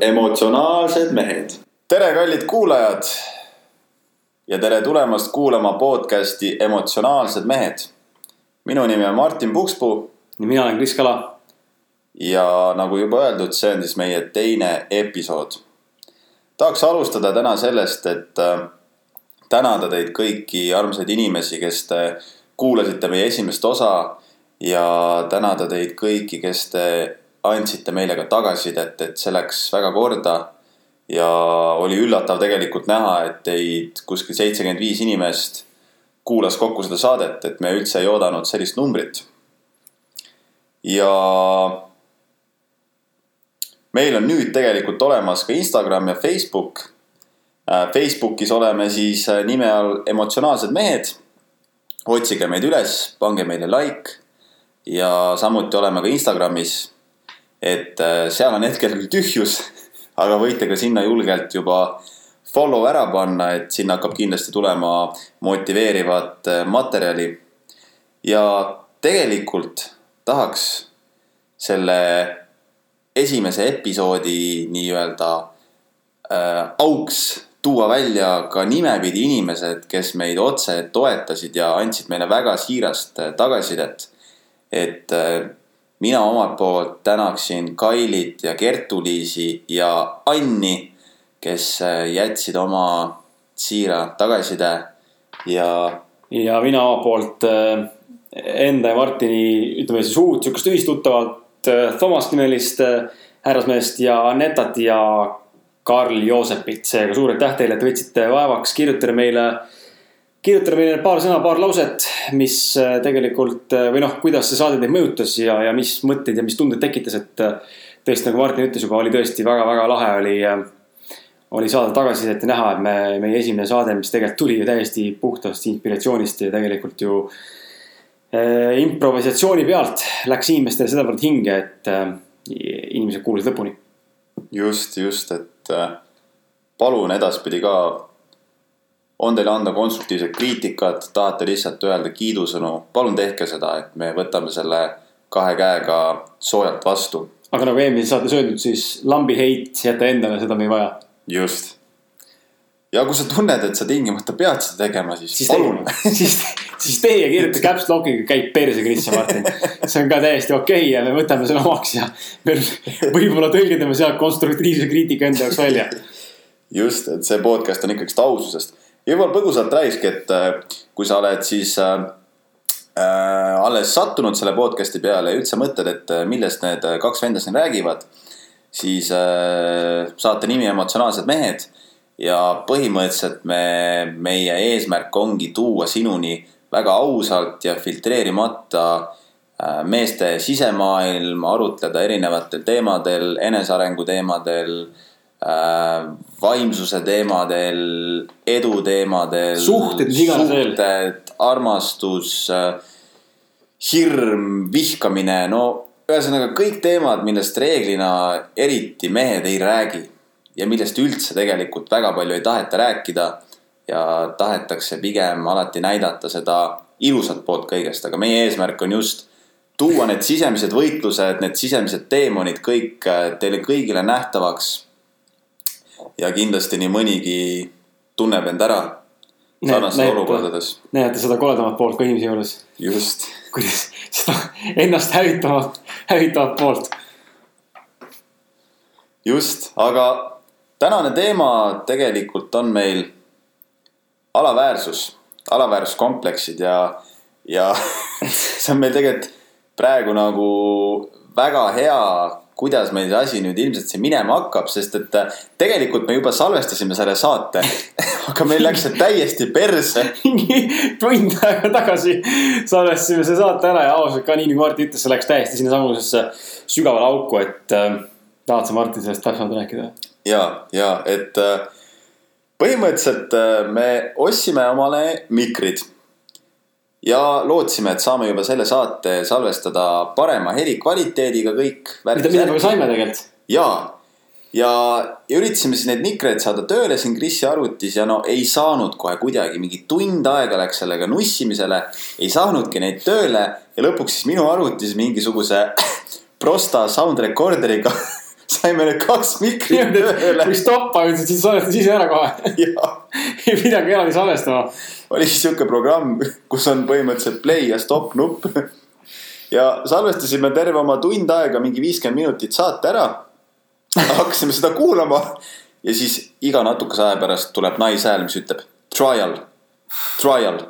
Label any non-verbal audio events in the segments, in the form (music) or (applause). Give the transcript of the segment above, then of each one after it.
emotsionaalsed mehed. tere, kallid kuulajad. ja tere tulemast kuulama podcast'i Emotsionaalsed mehed. minu nimi on Martin Pukspuu. ja mina olen Kris Kala. ja nagu juba öeldud, see on siis meie teine episood. tahaks alustada täna sellest, et äh, tänada teid kõiki armsaid inimesi, kes te kuulasite meie esimest osa ja tänada teid kõiki, kes te andsite meile ka tagasisidet, et see läks väga korda. ja oli üllatav tegelikult näha, et teid kuskil seitsekümmend viis inimest kuulas kokku seda saadet, et me üldse ei oodanud sellist numbrit. ja meil on nüüd tegelikult olemas ka Instagram ja Facebook. Facebookis oleme siis nime all emotsionaalsed mehed. otsige meid üles, pange meile like ja samuti oleme ka Instagramis. Et äh, seal on hetkel küll tühjus, (laughs) aga võite ka sinna julgelt juba follow ära panna, et sinna hakkab kindlasti tulema motiveerivat äh, materjali. ja tegelikult tahaks selle esimese episoodi nii-öelda äh, auks tuua välja ka nimepidi inimesed, kes meid otse toetasid ja andsid meile väga siirast äh, tagasisidet et äh, mina omalt poolt tänaksin Kailit ja Kertu-Liisi ja Anni, kes äh, jätsid oma siira tagasiside ja. ja mina omalt poolt äh, enda ja Martini, ütleme siis uut sihukest ühistuttavat Toomas nimelist härrasmeest ja Annetat ja Karl Joosepit. seega suur aitäh teile, et võtsite vaevaks kirjutada meile kirjutada meile paar sõna, paar lauset, mis äh, tegelikult äh, või noh, kuidas see saade teid mõjutas ja, ja mis mõtteid ja mis tundeid tekitas, et äh, tõesti, nagu Martin ütles juba, oli tõesti väga-väga lahe oli, oli saada tagasisidet ja näha, et me, meie esimene saade, mis tegelikult tuli ju täiesti puhtast inspiratsioonist ja tegelikult ju äh, improvisatsiooni pealt läks inimestele sedavõrd hinge, et äh, inimesed kuulasid lõpuni. just, just, et äh, palun edaspidi ka on teil anda konstruktiivset kriitikat, tahate lihtsalt öelda kiidusõnu, palun tehke seda, et me võtame selle kahe käega soojalt vastu. aga nagu eelmises saates öeldud, siis lambi heit jäta endale, seda me ei vaja. just. ja kui sa tunned, et sa tingimata pead seda tegema, siis, siis palun. (laughs) siis, siis tee ja kirjuta caps lock'iga käib perse, Kris ja Martin. see on ka täiesti okei okay ja me võtame selle omaks ja võib-olla tõlgendame sealt konstruktiivse kriitika enda jaoks välja. just, et see podcast on ikkagist aususest võib-olla põgusalt räägikski, et äh, kui sa oled siis äh, äh, alles sattunud selle podcast'i peale ja üldse mõtled, et millest need kaks venda siin räägivad, siis saate nimi Emotsionaalsed mehed. ja põhimõtteliselt me, meie eesmärk ongi tuua sinuni väga ausalt ja filtreerimata meeste sisemaailm, arutleda erinevatel teemadel, enesearengu teemadel vaimsuse teemadel, edu teemadel. suhted, mis iganes veel. suhted, armastus, äh, hirm, vihkamine, no ühesõnaga kõik teemad, millest reeglina eriti mehed ei räägi. ja millest üldse tegelikult väga palju ei taheta rääkida. ja tahetakse pigem alati näidata seda ilusat poolt kõigest, aga meie eesmärk on just tuua need sisemised võitlused, need sisemised teemonid kõik äh, teile kõigile nähtavaks ja kindlasti nii mõnigi tunneb end ära sarnastes olukordades. näete seda koledamat poolt ka inimese juures. just. kuidas seda ennast hävitavat, hävitavat poolt. just, aga tänane teema tegelikult on meil alaväärsus, alaväärsuskompleksid ja, ja (laughs) see on meil tegelikult praegu nagu väga hea kuidas meil see asi nüüd ilmselt siin minema hakkab, sest et äh, tegelikult me juba salvestasime selle saate. (laughs) Aga meil läks see täiesti perse. (laughs) Tund aega tagasi salvestasime selle saate ära ja ausalt ka nii nagu Martin ütles, see läks täiesti sinnasamusesse sügavale auku, et äh, tahad sa Martin sellest täpsemalt rääkida? ja, ja et äh, põhimõtteliselt äh, me ostsime omale mikrid ja lootsime, et saame juba selle saate salvestada parema helikvaliteediga kõik. mida, mida me saime tegelikult. ja, ja, ja üritasime siis neid mikreid saada tööle siin Krisi arvutis ja no ei saanud kohe kuidagi, mingi tund aega läks sellega nussimisele. ei saanudki neid tööle ja lõpuks siis minu arvutis mingisuguse (laughs) Prosta sound recorderiga (laughs) saime need kaks mikrit tööle stoppa ütlesid, siis salvestas ise ära kohe. (laughs) (laughs) ei pidagi eraldi salvestama. oli sihuke programm, kus on põhimõtteliselt play ja stop nupp. ja salvestasime terve oma tund aega, mingi viiskümmend minutit saate ära. hakkasime seda kuulama ja siis iga natukese aja pärast tuleb naishääl, mis ütleb trial, trial,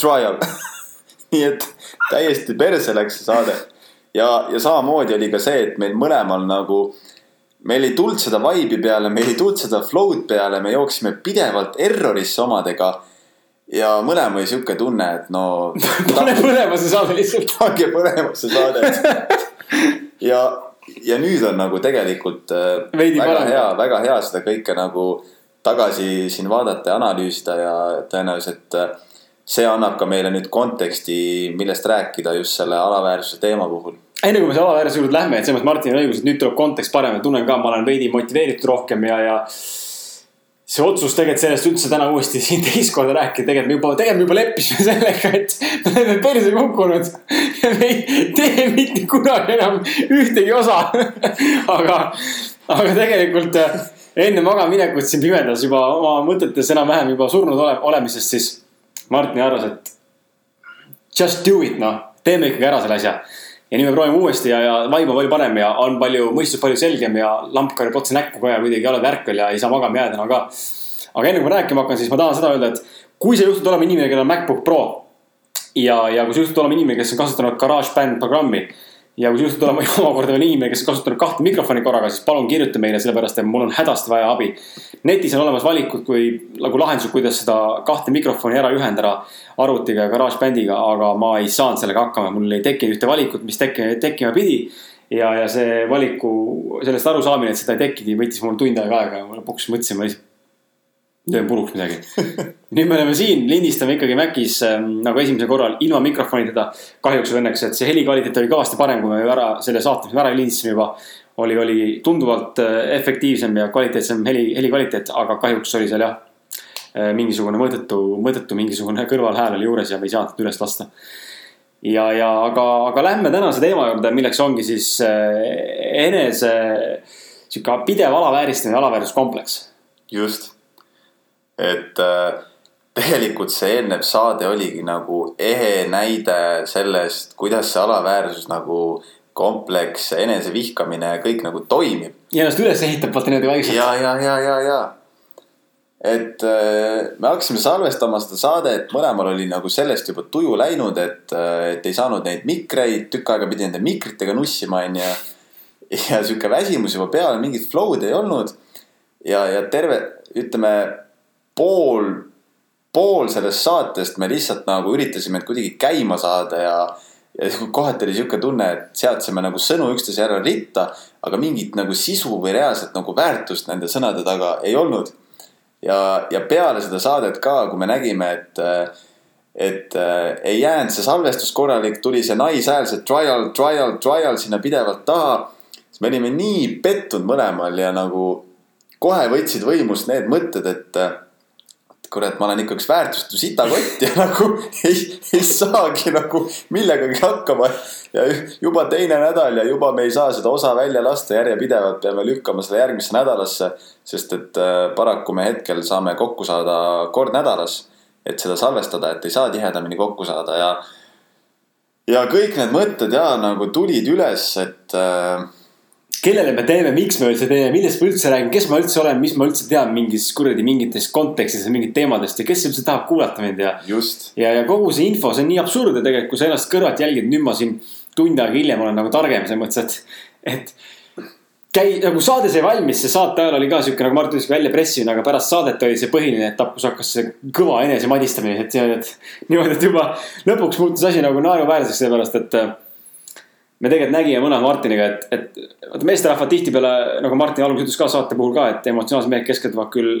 trial. (laughs) nii et täiesti perse läks see saade. ja, ja samamoodi oli ka see, et meil mõlemal nagu, meil ei tulnud seda vibe'i peale, meil ei tulnud seda flow'd peale, me jooksime pidevalt errorisse omadega. ja mõlemal oli sihuke tunne, et no (laughs) pane põlema see saade lihtsalt. (laughs) pange põlema see saade. (laughs) ja, ja nüüd on nagu tegelikult äh, Veidi väga parem. hea, väga hea seda kõike nagu tagasi siin vaadata ja analüüsida ja tõenäoliselt äh, see annab ka meile nüüd konteksti, millest rääkida just selle alaväärsuse teema puhul. Enne kui me selle alaväärsuse juurde lähme, et selles mõttes Martinil on õigus, et nüüd tuleb kontekst parem ja tunnen ka, ma olen veidi motiveeritud rohkem ja, ja see otsus tegelikult sellest üldse täna uuesti siin teist korda rääkida, tegelikult me juba, tegelikult me juba leppisime (laughs) sellega, et me oleme perse kukkunud. ja me ei tee mitte kunagi enam ühtegi osa. (laughs) aga, aga tegelikult äh, enne magamaminekut siin pimedas juba oma mõtetes enam-vähem juba surnud ole, olemisest, siis Martin arvas, et just do it noh, teeme ikkagi ära selle asja. Ja nüüd me proovime uuesti ja, ja vibe on palju parem ja on palju, mõistus palju selgem ja lamp karjub otse näkku ka ja kuidagi oled ärkvel ja ei saa magama jääda enam ka. aga enne kui ma rääkima hakkan, siis ma tahan seda öelda, et kui sa juhtud olema inimene, kellel on MacBook Pro ja, ja kui sa juhtud olema inimene, kes on kasutanud GarageBand programmi ja kui juhtud olema (laughs) omakorda veel inimene, kes on kasutanud kahte mikrofoni korraga, siis palun kirjuta meile, sellepärast et mul on hädasti vaja abi. netis on olemas valikud, kui nagu lahendused, kuidas seda kahte mikrofoni ära ühendada arvutiga ja GarageBandiga, aga ma ei saanud sellega hakkama, mul ei tekkinud ühte valikut, mis tekkima, tekkima pidi. ja, ja see valiku, sellest arusaamine, et seda ei tekkinud, võttis mul tund aega aega ja lõpuks mõtlesin, ma lihtsalt teen puruks midagi. (laughs) nüüd me oleme siin, lindistame ikkagi Macis ähm, nagu esimesel korral ilma mikrofonideta. kahjuks või õnneks, et see helikvaliteet oli kõvasti parem, kui me ära selle saate, mis me ära lindistasime juba. oli, oli tunduvalt äh, efektiivsem ja kvaliteetsem heli, helikvaliteet, aga kahjuks oli seal jah. mingisugune mõõdetu, mõõdetu mingisugune (laughs) kõrvalhääl oli juures ja me ei saanud üles lasta. ja, ja aga, aga lähme tänase teema juurde, milleks ongi siis äh, enese sihuke pidev alavääristamine, alaväärsuskompleks just, et äh, tegelikult see eelnev saade oligi nagu ehe näide sellest, kuidas see alaväärsus nagu kompleks, enesevihkamine, kõik nagu toimib. ja ennast üles ehitab vaata niimoodi vaikselt. ja, ja, ja, ja, ja. et äh, me hakkasime salvestama seda saadet, mõlemal oli nagu sellest juba tuju läinud, et, et ei saanud neid mikreid, tükk aega pidi nende mikritega nussima, onju. ja sihuke väsimus juba peal, mingit flow'd ei olnud. ja, ja terve, ütleme pool, pool sellest saatest me lihtsalt nagu üritasime kuidagi käima saada ja ja kohati oli sihuke tunne, et seadsime nagu sõnu üksteise järel ritta, aga mingit nagu sisu või reaalset nagu väärtust nende sõnade taga ei olnud ja, ja peale seda saadet ka, kui me nägime, et, et äh, ei jäänud see salvestus korralik, tuli see naishääl, see trial, trial, trial sinna pidevalt taha. siis me olime nii pettunud mõlemal ja nagu kohe võtsid võimust need mõtted, et kurat, ma olen ikka üks väärtustu sitakott ja (laughs) nagu ei, ei saagi nagu millegagi hakkama. ja juba teine nädal ja juba me ei saa seda osa välja lasta järjepidevalt, peame lükkama selle järgmisse nädalasse. sest et äh, paraku me hetkel saame kokku saada kord nädalas, et seda salvestada, et ei saa tihedamini kokku saada ja. ja kõik need mõtted ja nagu tulid üles, et äh, kellele me teeme, miks me üldse teeme, millest ma üldse räägin, kes ma üldse olen, mis ma üldse tean mingis kuradi mingitest kontekstidest mingit teemadest ja kes üldse tahab kuulata mind ja. ja, ja kogu see info, see on nii absurdne tegelikult, kui sa ennast kõrvalt jälgid, nüüd ma siin tund aega hiljem olen nagu targem selles mõttes, et, et käi-, nagu saade sai valmis, see saate ajal oli ka sihuke nagu Mart ütles, välja pressimine, aga pärast saadet oli see põhiline etapp, kus hakkas see kõva enesemadistamine, et et niimoodi, et juba lõpuks muutus asi nagu naeruväärseks, sellepärast et me tegelikult nägime mõlemad Martiniga, et, et vaata meesterahvad tihtipeale nagu Martin alguses ütles ka saate puhul ka, et emotsionaalsed mehed keskenduvad küll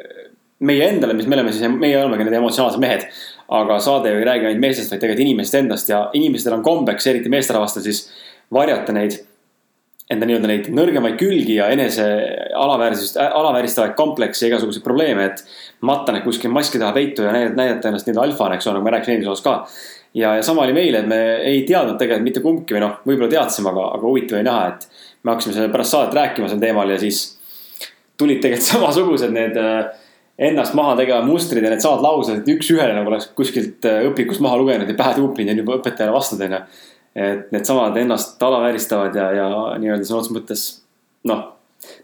äh, meie endale, mis me oleme siis, meie olemegi need emotsionaalsed mehed. aga saade ju ei räägi ainult meestest, vaid tegelikult inimesest endast ja inimestel on kombeks, eriti meesterahvastel siis varjata neid enda nii-öelda neid nõrgemaid külgi ja enese alaväärsust, alavääristavaid komplekse ja igasuguseid probleeme, et matta need kuskil maski taha peitu ja näidata, ennast nii-öelda alfana, eks ole, nagu me rääkisime eelmises osas ka. ja, ja sama oli meile, et me ei teadnud tegelikult mitte kumbki või noh, võib-olla teadsime, aga, aga huvitav oli näha, et me hakkasime selle pärast saadet rääkima sel teemal ja siis tulid tegelikult (laughs) samasugused need äh, ennast maha tegevad mustrid ja need samad laused, et üks-ühele nagu oleks kuskilt äh, õpikust maha lugenud ja pähe tuupinud ja juba õpetajale vastanud, onju. Et needsamad ennast alavääristavad ja, ja nii-öelda sõna otseses mõttes noh,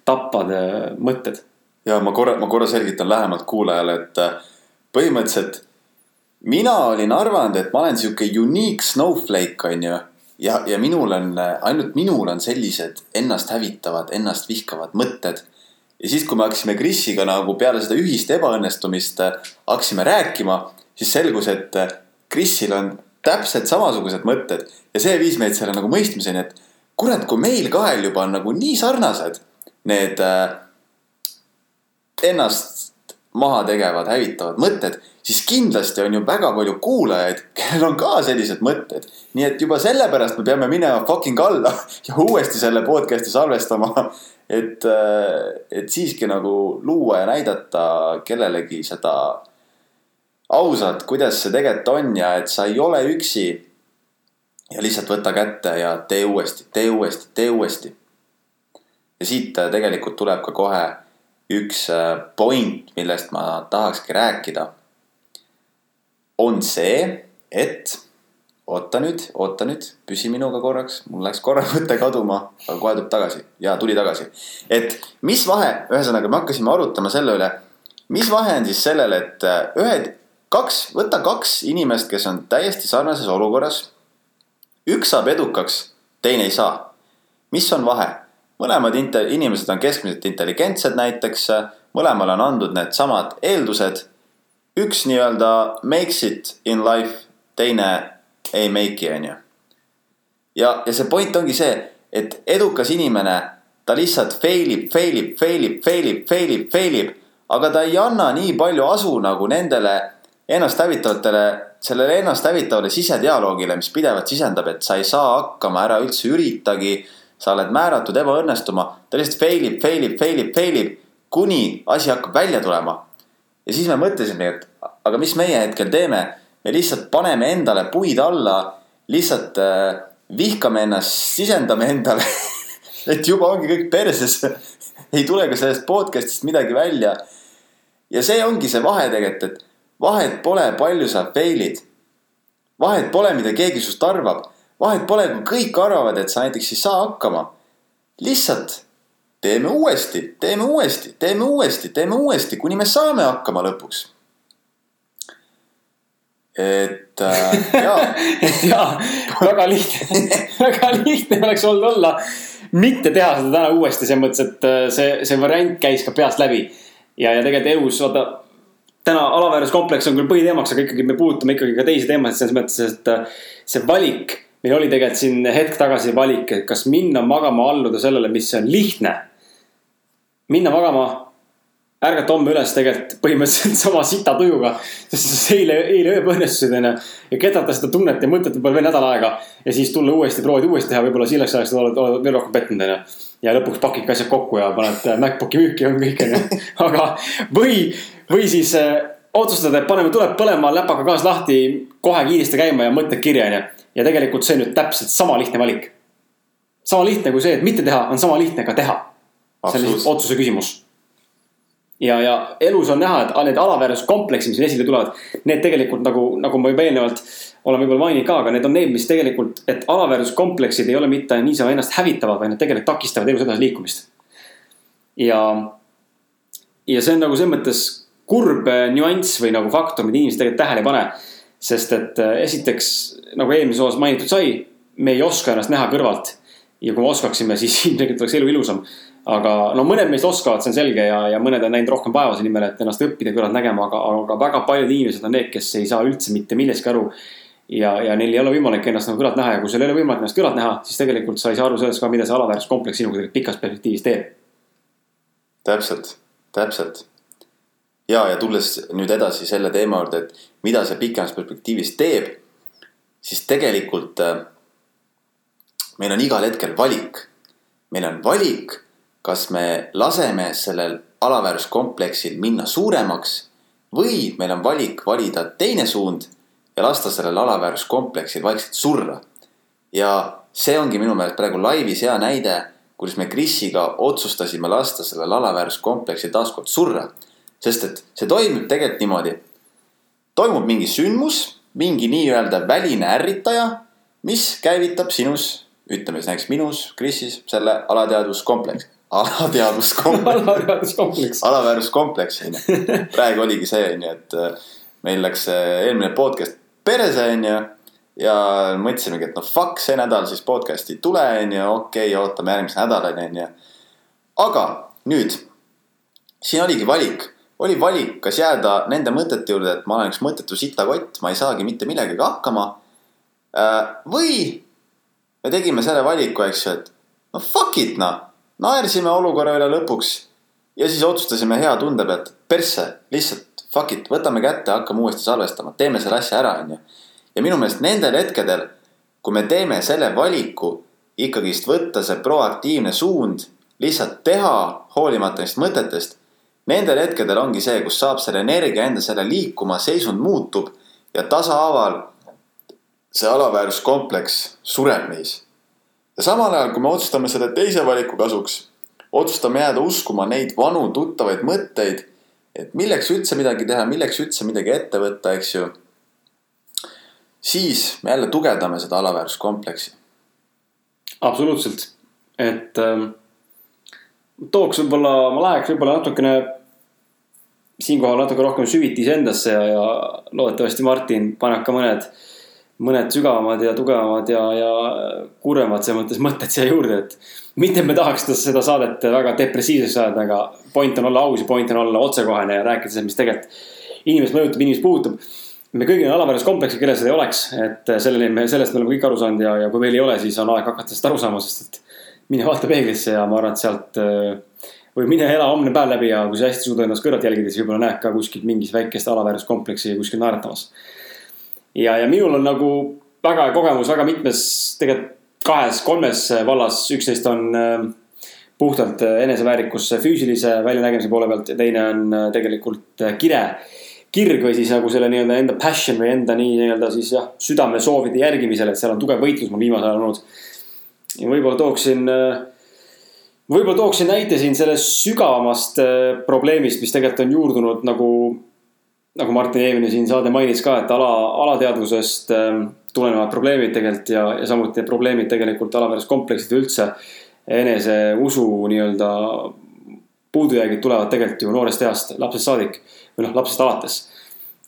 tapvad äh, mõtted. ja ma korra, ma korra selgitan lähemalt kuulajale, et äh, põhimõtteliselt mina olin arvanud, et ma olen sihuke unique snowflake, onju. ja, ja minul on, ainult minul on sellised ennast hävitavad, ennast vihkavad mõtted ja siis, kui me hakkasime Krisiga nagu peale seda ühist ebaõnnestumist äh, hakkasime rääkima, siis selgus, et Krisil äh, on täpselt samasugused mõtted ja see viis meid selle nagu mõistmiseni, et kurat, kui meil kahel juba on nagu nii sarnased need äh, ennast maha tegevad, hävitavad mõtted, siis kindlasti on ju väga palju kuulajaid, kellel on ka sellised mõtted. nii et juba sellepärast me peame minema fucking alla (laughs) ja uuesti selle podcast'i salvestama et, äh, et siiski nagu luua ja näidata kellelegi seda ausalt, kuidas see tegelikult on ja et sa ei ole üksi. ja lihtsalt võta kätte ja tee uuesti, tee uuesti, tee uuesti. ja siit äh, tegelikult tuleb ka kohe üks äh, point, millest ma tahakski rääkida. on see, et oota nüüd, oota nüüd, püsi minuga korraks, mul läks korra mõte kaduma, aga kohe tuleb tagasi ja tuli tagasi. et mis vahe, ühesõnaga me hakkasime arutama selle üle, mis vahe on siis sellel, et äh, ühed, kaks, võta kaks inimest, kes on täiesti sarnases olukorras. üks saab edukaks, teine ei saa. mis on vahe? mõlemad inimesed on keskmiselt intelligentsed näiteks, mõlemale on andnud needsamad eeldused. üks nii-öelda makes it in life, teine ei make'i, onju. ja, ja see point ongi see, et edukas inimene, ta lihtsalt fail ib, fail ib, fail ib, fail ib, fail ib, fail ib. aga ta ei anna nii palju asu nagu nendele ennast hävitavatele, sellele ennast hävitavale sisedialoogile, mis pidevalt sisendab, et sa ei saa hakkama, ära üldse üritagi. sa oled määratud ebaõnnestuma, ta lihtsalt fail ib, fail ib, fail ib, fail ib, kuni asi hakkab välja tulema. ja siis me mõtlesime, et aga mis meie hetkel teeme me lihtsalt paneme endale puid alla, lihtsalt äh, vihkame ennast, sisendame endale (laughs) et juba ongi kõik perses (laughs) ei tule ka sellest podcast'ist midagi välja. ja see ongi see vahe tegelikult, et vahet pole, palju sa fail'id. vahet pole, mida keegi sinust arvab. vahet pole, kui kõik arvavad, et sa näiteks ei saa hakkama. lihtsalt teeme uuesti, teeme uuesti, teeme uuesti, teeme uuesti, kuni me saame hakkama lõpuks et äh, (laughs) jaa et jaa, väga lihtne (laughs) väga lihtne oleks olnud olla, mitte teha seda täna uuesti, selles mõttes, et äh, see, see variant käis ka peast läbi. ja, ja tegelikult elus, vaata, täna alaväärsuskompleks on küll põhiteemaks, aga ikkagi me puudutame ikkagi ka teisi teemasid selles mõttes, et äh, see valik. meil oli tegelikult siin hetk tagasi valik, et kas minna magama, alluda sellele, mis on lihtne. minna magama ärgata homme üles tegelikult põhimõtteliselt (laughs) sama sita tujuga. sest eile, eile ööpäev õnnestusid onju. ja ketrata seda tunnet ja mõtet võib-olla veel nädal aega. ja siis tulla uuesti, proovida uuesti teha, võib-olla selleks ajaks oled, oled veel rohkem pettunud onju. ja lõpuks pakidki asjad kokku ja paned MacBooki müüki ja on kõik onju. (laughs) aga, või, või siis äh, otsustad, et paneme tuled põlema, läpaka gaas lahti, kohe kiiresti käima ja mõtted kirja onju. ja tegelikult see on nüüd täpselt sama lihtne valik. sama lihtne kui see, et mitte teha, on sama lihtne ka teha. see on lihtsalt otsuse küsimus ja, ja elus on näha, et need alaväärsuskompleksid, mis esile tulevad, need tegelikult nagu, nagu ma juba eelnevalt olen võib-olla maininud ka, aga need on need, mis tegelikult, et alaväärsuskompleksid ei ole mitte niisama ennast hävitavad, vaid nad tegelikult takistavad elus edasi liikumist. ja, ja see on nagu selles mõttes kurb nüanss või nagu faktor, mida inimesed tegelikult tähele ei pane. sest et äh, esiteks, nagu eelmises osas mainitud sai, me ei oska ennast näha kõrvalt. ja kui me oskaksime, (laughs) siis ilmselgelt oleks elu ilusam aga no mõned meist oskavad, see on selge ja, ja mõned on näinud rohkem vaeva selle nimel, et ennast õppida kõrvalt nägema, aga, aga väga paljud inimesed on need, kes ei saa üldse mitte millestki aru. ja, ja neil ei ole võimalik ennast nagu kõrvalt näha ja kui sul ei ole võimalik ennast kõrvalt näha, siis tegelikult sa ei saa aru sellest ka, mida see alaväärsuskompleks sinuga pikas perspektiivis teeb. täpselt, täpselt. ja, ja tulles nüüd edasi selle teema juurde, et mida see pikemas perspektiivis teeb, siis tegelikult äh, meil on igal hetkel valik. meil on valik kas me laseme sellel alaväärsuskompleksil minna suuremaks või meil on valik valida teine suund ja lasta sellel alaväärsuskompleksil vaikselt surra. ja see ongi minu meelest praegu laivis hea näide, kuidas me Krisiga otsustasime lasta sellel alaväärsuskompleksi taaskord surra. sest et see toimib tegelikult niimoodi. toimub mingi sündmus, mingi nii-öelda väline ärritaja, mis käivitab sinus, ütleme siis näiteks minus, Krisis, selle alateadvuskompleksi alateadvuskompleks (laughs) alaväärsuskompleks. alaväärsuskompleks on ju. (laughs) praegu oligi see on ju, et äh, meil läks see eelmine podcast perse on ju. ja mõtlesimegi, et noh fuck, see nädal siis podcast'i ei tule on ju, okei okay,, ootame järgmise nädalani on ju. aga nüüd, siin oligi valik, oli valik, kas jääda nende mõtete juurde, et ma olen üks mõttetu sitakott, ma ei saagi mitte millegagi hakkama. või me tegime selle valiku, eks ju, et no fuck it noh, naersime olukorra üle lõpuks ja siis otsustasime hea tunde pealt, persse, lihtsalt fuck it, võtame kätte, hakkame uuesti salvestama, teeme selle asja ära, onju. ja minu meelest nendel hetkedel, kui me teeme selle valiku ikkagist võtta see proaktiivne suund, lihtsalt teha, hoolimata neist mõtetest. Nendel hetkedel ongi see, kus saab selle energia enda selle liikuma, seisund muutub ja tasahaaval see alaväärsuskompleks sureb meis ja samal ajal, kui me otsustame selle teise valiku kasuks, otsustame jääda uskuma neid vanu tuttavaid mõtteid, et milleks üldse midagi teha, milleks üldse midagi ette võtta, eks ju. siis me jälle tugevdame seda alaväärsuskompleksi. absoluutselt, et ähm, tooks võib-olla, ma läheks võib-olla natukene siinkohal natuke rohkem süviti iseendasse ja, ja loodetavasti Martin paneb ka mõned, mõned sügavamad ja tugevamad ja, ja kurvemad selles mõttes mõtted siia juurde, et mitte me tahaks seda- saadet väga depressiivseks ajada, aga point on olla aus ja point on olla otsekohene ja rääkida sellest, mis tegelikult inimest mõjutab, inimest puudutab. me kõigil on alaväärsuskompleksi, kellel seda ei oleks, et selleni me, sellest me oleme kõik aru saanud ja, ja kui veel ei ole, siis on aeg hakata sellest aru saama, sest et mine vaata peeglisse ja ma arvan, et sealt äh, või mine ela homne päev läbi ja kui sa hästi suudad ennast kõrvalt jälgida, siis võib-olla näed ka kuskilt mingit väikest alaväärsuskompleksi kuskil naeratamas. ja, ja minul on nagu väga hea kogemus väga mitmes, tegelikult kahes-kolmes vallas, üks neist on äh, puhtalt äh, eneseväärikuse füüsilise väljanägemise poole pealt ja teine on äh, tegelikult kire. kirg või siis nagu selle nii-öelda enda passion või enda nii nii-öelda siis jah, südamesoovide järgimisel, et seal on tugev võitlus mul viimasel ajal olnud. ja võib-olla tooksin võib-olla tooksin näite siin sellest sügavamast probleemist, mis tegelikult on juurdunud nagu, nagu Martin eelmine siin saade mainis ka, et ala, alateadvusest äh, tulenevad probleemid tegelikult ja, ja samuti probleemid tegelikult alaväärsuskompleksid üldse. eneseusu nii-öelda puudujäägid tulevad tegelikult ju noorest east, lapsest saadik või noh, lapsest alates.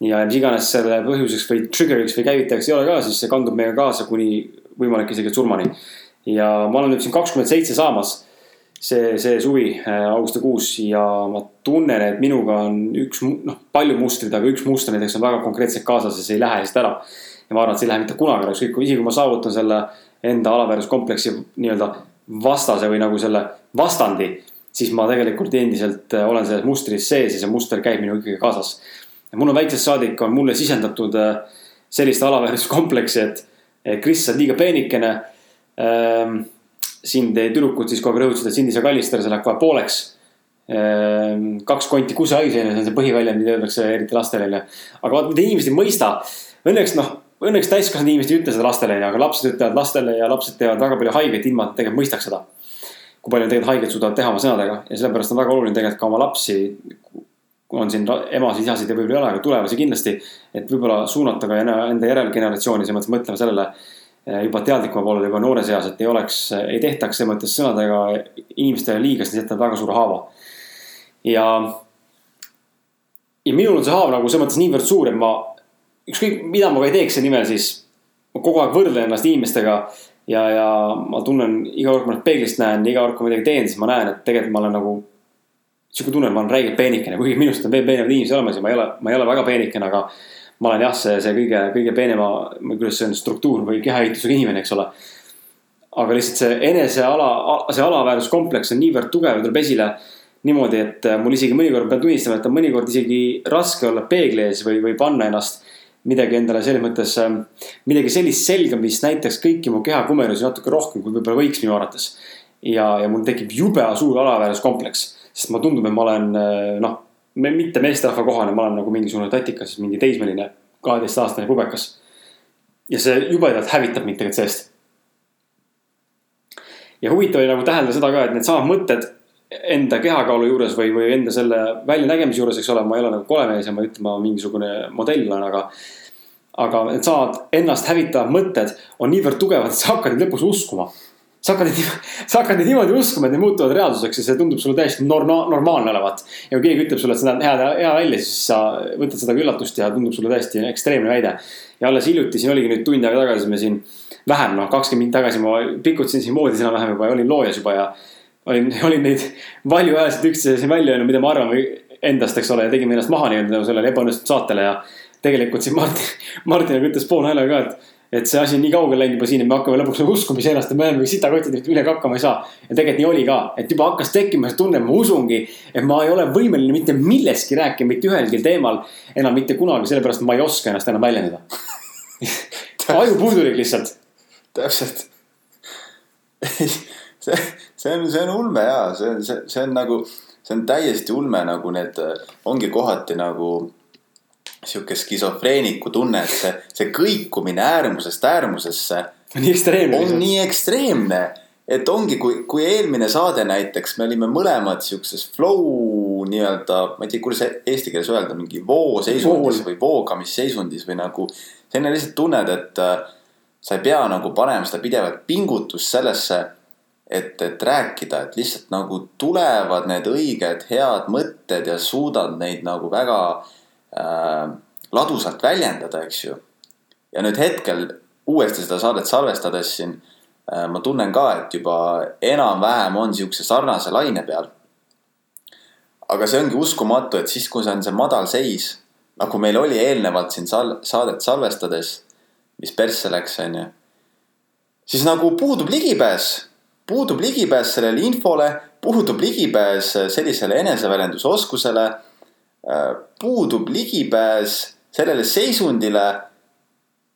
ja mis iganes selle põhjuseks või trigger'iks või käivitajaks ei ole ka, siis see kandub meiega kaasa kuni võimalik isegi surmani. ja ma olen nüüd siin kakskümmend seitse saamas see, see suvi äh, augustikuus ja ma tunnen, et minuga on üks, noh, palju mustrid, aga üks muster näiteks on väga konkreetselt kaasas ja see ei lähe lihtsalt ära. ja ma arvan, et see ei lähe mitte kunagi ära, ükskõik isegi kui ma saavutan selle enda alaväärsuskompleksi nii-öelda vastase või nagu selle vastandi. siis ma tegelikult endiselt äh, olen selles mustris sees ja see muster käib minuga ikkagi kaasas. ja mul on väiksest saadik on mulle sisendatud äh, sellist alaväärsuskompleksi, et Kris, sa oled liiga peenikene ähm, sind tüdrukud siis kogu aeg rõhutasid, et sind ei saa kallistada, see läheb kohe pooleks. kaks konti kusehais on see põhiväljend, mida öeldakse eriti lastele onju. aga vaata, mida inimesed ei mõista. Õnneks noh, õnneks täiskasvanud inimesed ei ütle seda lastele onju, aga lapsed ütlevad lastele ja lapsed teevad väga palju haiget, ilma et nad tegelikult mõistaks seda. kui palju tegelikult haiget suudavad teha oma sõnadega ja sellepärast on väga oluline tegelikult ka oma lapsi. on siin emasid, isasid ja võib-olla ei ole, aga tulevasi kindlasti. et võib-olla suunata ka enda järelgeneratsiooni, selles mõttes mõtlema sellele eh, juba teadlikuma poolele juba noores eas, et ei oleks, ei tehtaks selles mõttes sõnadega inimestele liiga, sest jätavad väga suure haava. ja, ja minul on see haav nagu selles mõttes niivõrd suur, et ma ükskõik mida ma ka ei teeks selle nimel, siis ma kogu aeg võrdlen ennast inimestega ja, ja ma tunnen iga kord, kui ma ennast peeglist näen, iga kord, kui ma midagi teen, siis ma näen, et tegelikult ma olen nagu. sihuke tunne, et ma olen räigelt peenikene, kuigi minust on veel peenemad inimesed olemas ja ma ei ole, ma ei ole väga peenikene, aga. Ma olen jah, see, see kõige, kõige peenema, kuidas see on, struktuur või kehaehitusega inimene, eks ole. aga lihtsalt see eneseala, see alaväärsuskompleks on niivõrd tugev ja tuleb esile niimoodi, et mul isegi mõnikord pean tunnistama, et on mõnikord isegi raske olla peegli ees või, või panna ennast midagi endale selles mõttes, midagi sellist selga, mis näitaks kõiki mu kehakumerusi natuke rohkem, kui võib-olla võiks minu arvates. ja, ja mul tekib jube suur alaväärsuskompleks, sest mulle tundub, et ma olen noh, mitte meesterahva kohane, ma olen nagu mingisugune tatikas, mingi teismeline, kaheteistaastane pubekas ja see jubedalt hävitab mind tegelikult seest. ja huvitav oli nagu täheldada seda ka, et needsamad mõtted enda kehakaalu juures või, või enda selle väljanägemise juures, eks ole, ma ei ole nagu kole mees ja ma ei ütle, ma mingisugune modell olen, aga. aga needsamad ennast hävitavad mõtted on niivõrd tugevad, et sa hakkad lõpus uskuma. Sa hakkad neid, sa hakkad neid niimoodi uskuma, et need muutuvad reaalsuseks ja see tundub sulle täiesti norma-, normaalne olevat. ja kui keegi ütleb sulle, et see näeb hea, hea välja, siis sa võtad seda kui üllatust ja tundub sulle täiesti ekstreemne väide. ja alles hiljuti, siin oligi nüüd tund aega tagasi me siin, vähem noh, kakskümmend minutit tagasi ma pikutasin siin voodis enam-vähem juba ja olin loojas juba ja olin, (laughs) olin neid valjuhäälselt üksteise siin välja öelnud, mida me arvame endast, eks ole, ja tegime ennast maha nii-öelda nagu sellele ebaõnnestunud saatele ja. tegelikult siin Martin, (laughs) Martin ütles poolhäälega ka, et, et see asi on nii kaugele läinud juba siin, et me hakkame lõpuks nagu uskuma iseennast, et me oleme sitakotid, et millega hakkama ei saa. ja tegelikult nii oli ka, et juba hakkas tekkima see tunne, ma usungi, et ma ei ole võimeline mitte millestki rääkima, mitte ühelgi teemal enam mitte kunagi, sellepärast ma ei oska ennast enam väljendada (laughs) aju puudulik lihtsalt. täpselt see, see on, see on ulme ja see on, see, see on nagu, see on täiesti ulme nagu need, ongi kohati nagu sihuke skisofreeniku tunne, et see, see kõikumine äärmusest äärmusesse. nii ekstreemne. on nii ekstreemne, et ongi, kui, kui eelmine saade näiteks, me olime mõlemad siukses flow nii-öelda, ma ei tea, kuidas eesti keeles öelda, mingi vooseisundis või voogamisseisundis või nagu. selline lihtsalt tunned, et äh, sa ei pea nagu panema seda pidevat pingutust sellesse et, et rääkida, et lihtsalt nagu tulevad need õiged head mõtted ja suudad neid nagu väga äh, ladusalt väljendada, eks ju. ja nüüd hetkel uuesti seda saadet salvestades siin äh, ma tunnen ka, et juba enam-vähem on siukse sarnase laine peal. aga see ongi uskumatu, et siis, kui see on see madal seis, nagu meil oli eelnevalt siin sal-, saadet salvestades, mis persse läks, onju. siis nagu puudub ligipääs puudub ligipääs sellele infole, puudub ligipääs sellisele eneseväljendusoskusele. Äh, puudub ligipääs sellele seisundile,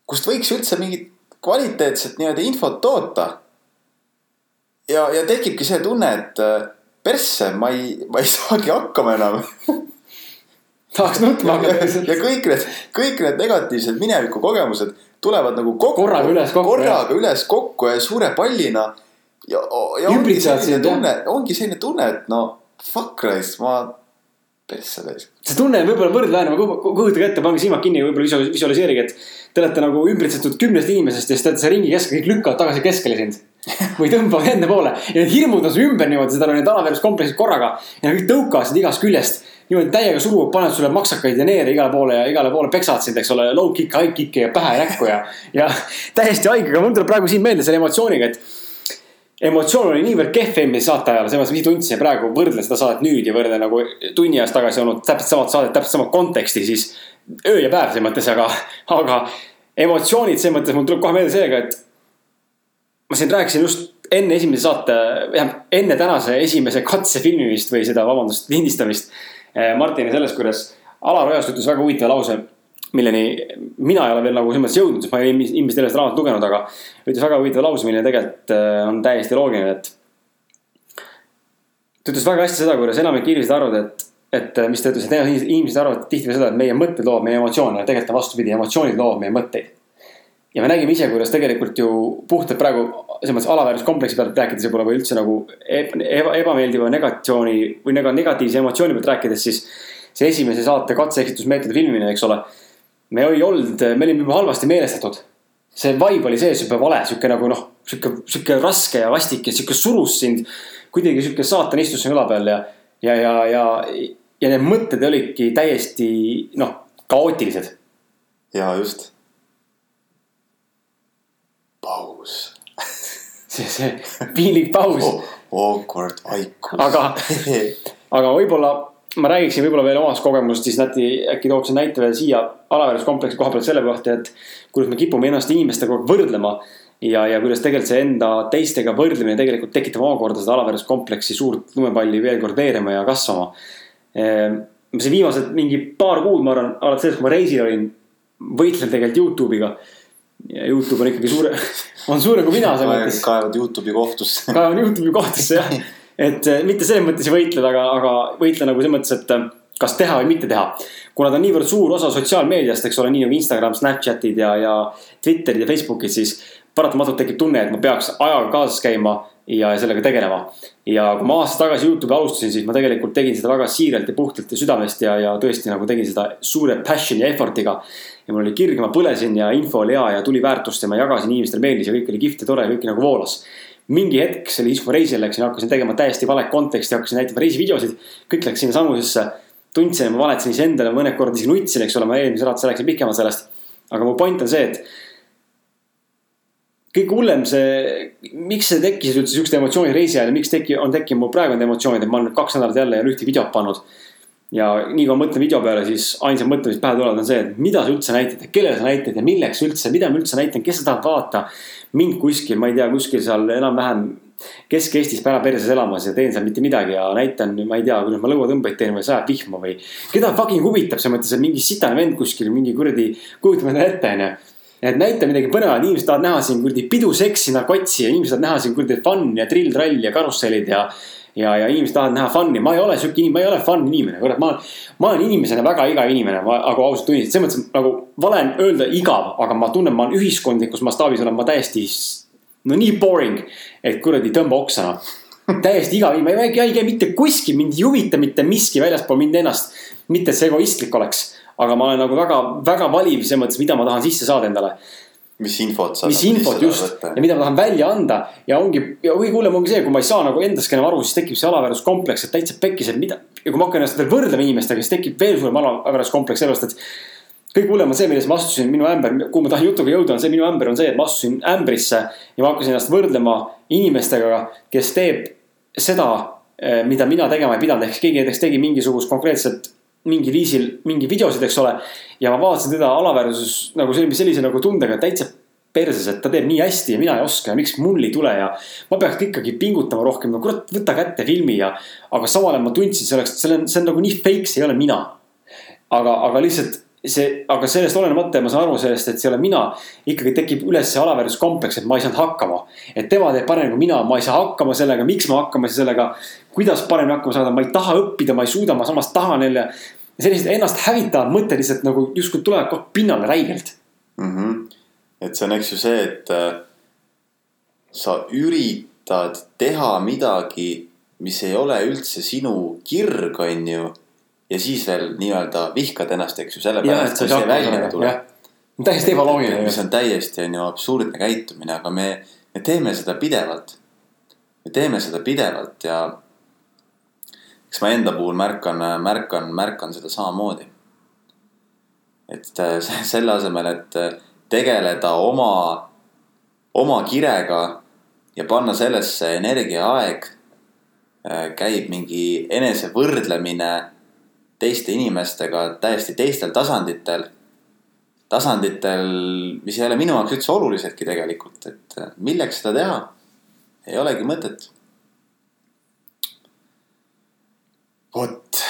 kust võiks üldse mingit kvaliteetset nii-öelda infot toota. ja, ja tekibki see tunne, et äh, persse, ma ei, ma ei (laughs) saagi hakkama enam tahaks nutma hakata. ja kõik need, kõik need negatiivsed mineviku kogemused tulevad nagu kokku. korraga üles kokku. korraga üles kokku ja suure pallina ja, ja ongi selline tunne, ongi selline tunne, et no fuck raisk, ma persse raisk. see tunne on võib-olla võrdväärne, kujutage ette, pange silmad kinni, võib-olla visualiseerige, et te olete nagu ümbritsetud kümnest inimesest ja siis te olete seal ringi keskel, kõik lükkavad tagasi keskele sind. või tõmbavad enda poole. ja need hirmud on su ümber niimoodi, seda on need alaväärsuskompleksid korraga. ja kõik tõukavad sind igast küljest. niimoodi täiega suruvad, panevad sulle maksakaid ja neere igale poole ja igale poole peksavad sind, eks ole, low kick'e, high kick'e ja pähe ja näkku ja, ja (laughs) täiesti haige, aga mul tuleb praegu siin meelde selle emotsiooniga, et emotsioon oli niivõrd kehv eelmise saate ajal, selles mõttes, mis tundsin praegu, võrdle seda saadet nüüd ja võrdle nagu tunni ajast tagasi olnud täpselt samat saadet, täpselt sama konteksti, siis öö ja päev selles mõttes, aga, aga emotsioonid selles mõttes, mul tuleb kohe meelde sellega, et ma siin rääkisin just enne esimese saate, enne tänase esimese katse filmimist või seda, vabandust, lindistamist. Eh, Martini sellest, kuidas Alar Ojaste ütles väga huvitava lause milleni mina ei ole veel nagu selles mõttes jõudnud, sest ma ei ole ilmselt sellest raamatut lugenud, aga ütles väga huvitava lause, milline tegelikult äh, on täiesti loogiline, et. ta ütles väga hästi seda, kuidas enamik inimesed arvavad, et, et äh, mis ta ütles, et inimesed arvavad tihtipeale seda, et meie mõtted loovad meie emotsioone, tegelikult on vastupidi, emotsioonid loovad meie mõtteid. ja me nägime ise, kuidas tegelikult ju puhtalt praegu selles mõttes alaväärsuskompleksi pealt rääkides võib-olla või üldse nagu eba, ebameeldiva negatsiooni või negatiivse emotsiooni pealt rääkides, siis see esimese saate katse-eksitusmeetodi filmimine, eks ole me ei olnud, me olime juba halvasti meelestatud. see vibe oli sees juba vale, sihuke nagu noh, sihuke, sihuke raske ja vastik ja sihuke surus sind. kuidagi sihuke saatan istus su õla peal ja, ja, ja, ja, ja need mõtted olidki täiesti noh, kaootilised. ja just. paus (laughs) see, see piinlik paus oh,. Awkward vaikus. aga, (laughs) aga võib-olla ma räägiksin võib-olla veel omast kogemusest, siis Läti äkki tooksin näite veel siia alaväärsuskompleksi koha pealt selle kohta, et kuidas me kipume ennast inimestega võrdlema. ja, ja kuidas tegelikult see enda teistega võrdlemine tegelikult tekitab omakorda seda alaväärsuskompleksi suurt lumepalli veel kord veerema ja kasvama. Ehm, see viimased mingi paar kuud, ma arvan, alates sellest, kui ma reisil olin, võitlen tegelikult Youtube'iga. ja Youtube on ikkagi suure, (laughs) on suurem kui mina selles mõttes. kaevad Youtube'i kohtusse. kaevan Youtube'i kohtusse jah (laughs) et mitte selles mõttes ei võitle, aga, aga võitle nagu selles mõttes, et kas teha või mitte teha. kuna ta on niivõrd suur osa sotsiaalmeediast, eks ole, nii nagu Instagram, Snapchatid ja, ja Twitterid ja Facebookid, siis paratamatult tekib tunne, et ma peaks ajaga kaasas käima ja sellega tegelema. ja kui ma aasta tagasi Youtube'i alustasin, siis ma tegelikult tegin seda väga siiralt ja puhtalt ja südamest ja, ja tõesti nagu tegin seda suure passion'i ja effort'iga. ja mul oli kirg, ma põlesin ja info oli hea ja tuli väärtust ja ma jagasin, inimestele meeldis ja kõik oli kihvt ja tore ja kõik nagu voolas mingi hetk, kui ma reisile läksin, hakkasin tegema täiesti valet konteksti, hakkasin näitama reisivideosid. kõik läks sinna samusesse tundsin, et ma valetasin iseendale, mõned korda isegi nutsin, eks ole, ma eelmises saates rääkisin pikemalt sellest. aga mu point on see, et kõige hullem see, miks see tekkis üldse siuksed emotsioonid reisi ajal ja miks teki-, on tekkinud mul praegu need emotsioonid, et ma olen nüüd kaks nädalat jälle ei ole ühtegi videot pannud. Ja nii kui ma mõtlen video peale, siis ainsad mõtted, mis pähe tulevad, on see, et mida sa üldse näitad ja kellele sa näitad ja milleks üldse, mida ma üldse näitan, kes seda tahab vaadata. mind kuskil, ma ei tea, kuskil seal enam-vähem Kesk-Eestis pära perses elamas ja teen seal mitte midagi ja näitan, ma ei tea, kuidas ma lõuatõmbeid teen või sajab vihma või. keda fucking huvitab selles mõttes, et mingi sitane vend kuskil mingi kuradi, kujutame endale ette, onju. et näita midagi põnevat, inimesed tahavad näha siin kuradi pidu, seksi, narkotsi ja inimesed tahavad näha siin kuradi fun'i ja trill-trall ja karussellid ja. Ja, ja inimesed tahavad näha fun'i, ma ei ole sihuke inimene, ma ei ole fun inimene, kurat, ma ma olen inimesena väga igav inimene, ma nagu ausalt tunnistan, selles mõttes nagu vale on öelda igav, aga ma tunnen, ma olen ühiskondlikus mastaabis olen ma täiesti no nii boring, et kuradi tõmba oksana. täiesti igav, ma ei, ei käi mitte kuskil, mind ei huvita mitte miski väljaspool mind ennast. mitte, et see egoistlik oleks, aga ma olen nagu väga, väga valiv selles mõttes, mida ma tahan sisse saada endale mis infot sa. mis infot just ja mida ma tahan välja anda ja ongi ja kõige hullem ongi see, kui ma ei saa nagu endastki enam aru, siis tekib see alaväärsuskompleks, et täitsa pekkis, et mida. ja kui ma hakkan ennast veel võrdlema inimestega, siis tekib veel suurem alaväärsuskompleks sellest, et kõige hullem on see, milles ma astusin, minu ämber, kuhu ma tahan jutuga jõuda, on see, minu ämber on see, et ma astusin ämbrisse ja ma hakkasin ennast võrdlema inimestega, kes teeb seda, eh, mida mina tegema ei pidanud, ehk keegi näiteks tegi mingisugust konkreetset mingil viisil mingi videosid, eks ole. ja ma vaatasin teda alaväärsus nagu sellise, sellise nagu tundega täitsa perses, et ta teeb nii hästi ja mina ei oska ja miks mul ei tule ja. ma peaks ikkagi pingutama rohkem, no kurat, võta kätte filmi ja. aga samal ajal ma tundsin, see oleks, see on, see on nagu nii fake, see ei ole mina. aga, aga lihtsalt see, aga sellest olenemata ma saan aru sellest, et see ei ole mina. ikkagi tekib üles see alaväärsuskompleks, et ma ei saanud hakkama. et tema teeb paremini kui mina, ma ei saa hakkama sellega, miks ma hakkama sellega. kuidas paremini hakkama saada, ma ei taha õppida, ma ei suuda, ma samas tahan jälle. Sellised ennast hävitavad mõtted lihtsalt nagu justkui tulevad kogu pinnale räigelt mm. -hmm. et see on, eks ju see, et äh, sa üritad teha midagi, mis ei ole üldse sinu kirg, on ju ja siis veel nii-öelda vihkad ennast, eks ju, sellepärast, kui see välja tuleb. täiesti ebaloogiline. mis on täiesti, on ju, absurdne käitumine, aga me, me teeme seda pidevalt. me teeme seda pidevalt ja eks ma enda puhul märkan, märkan, märkan seda samamoodi. et äh, selle asemel, et äh, tegeleda oma, oma kirega ja panna sellesse energia aeg, äh, käib mingi enesevõrdlemine teiste inimestega täiesti teistel tasanditel. tasanditel, mis ei ole minu jaoks üldse olulisedki tegelikult, et milleks seda teha? ei olegi mõtet. Vot.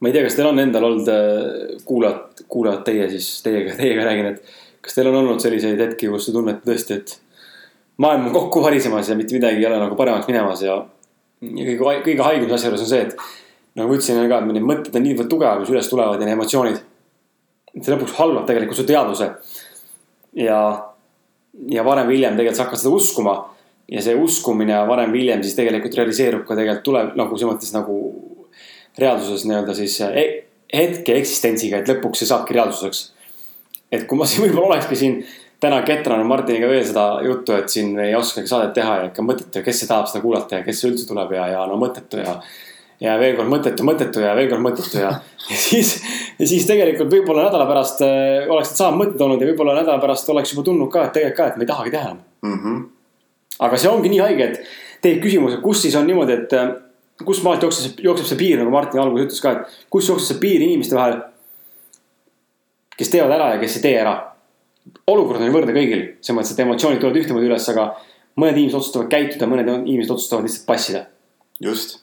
ma ei tea, kas teil on endal olnud äh, kuulajad, kuulajad teie siis, teiega, teiega räägin, et kas teil on olnud selliseid hetki, kus te tunnete tõesti, et maailm on kokku varisemas ja mitte midagi ei ole nagu paremaks minemas ja, ja kõige, kõige haigem asjajuures on see, et nagu ma ütlesin ka, et need mõtted on niivõrd tugevad, mis üles tulevad ja need emotsioonid. see lõpuks halvab tegelikult su teadvuse. ja, ja varem või hiljem tegelikult sa hakkad seda uskuma. Ja see uskumine varem või hiljem siis tegelikult realiseerub ka tegelikult tuleb nagu selles mõttes nagu reaalsuses nii-öelda siis e hetke eksistentsiga, et lõpuks see saabki reaalsuseks. et kui ma siin (laughs) võib-olla olekski siin täna ketranud Martiniga veel seda juttu, et siin ei oskagi saadet teha ja ikka mõttetu ja kes see tahab seda kuulata ja kes üldse tuleb ja, ja no mõttetu ja ja veel kord mõttetu, mõttetu ja veel kord mõttetu ja, (laughs) ja siis, ja siis tegelikult võib-olla nädala pärast äh, oleks need samad mõtted olnud ja võib-olla nädala pärast oleks juba tulnud ka, et tegelikult ka, et me ei tahagi teha enam mm. -hmm. Aga see ongi nii haige, et tekib küsimus, et kus siis on niimoodi, et äh, kus maalt jookseb, jookseb see piir, nagu Martin alguses ütles ka, et kus jookseb see piir inimeste vahel. kes teevad ära ja kes ei tee ära. olukord on ju võrdne kõigil, selles mõttes, et emotsioonid tulevad ühtemoodi üles, aga mõned inimesed otsustavad käituda, mõned inimesed otsustavad lihtsalt passida. just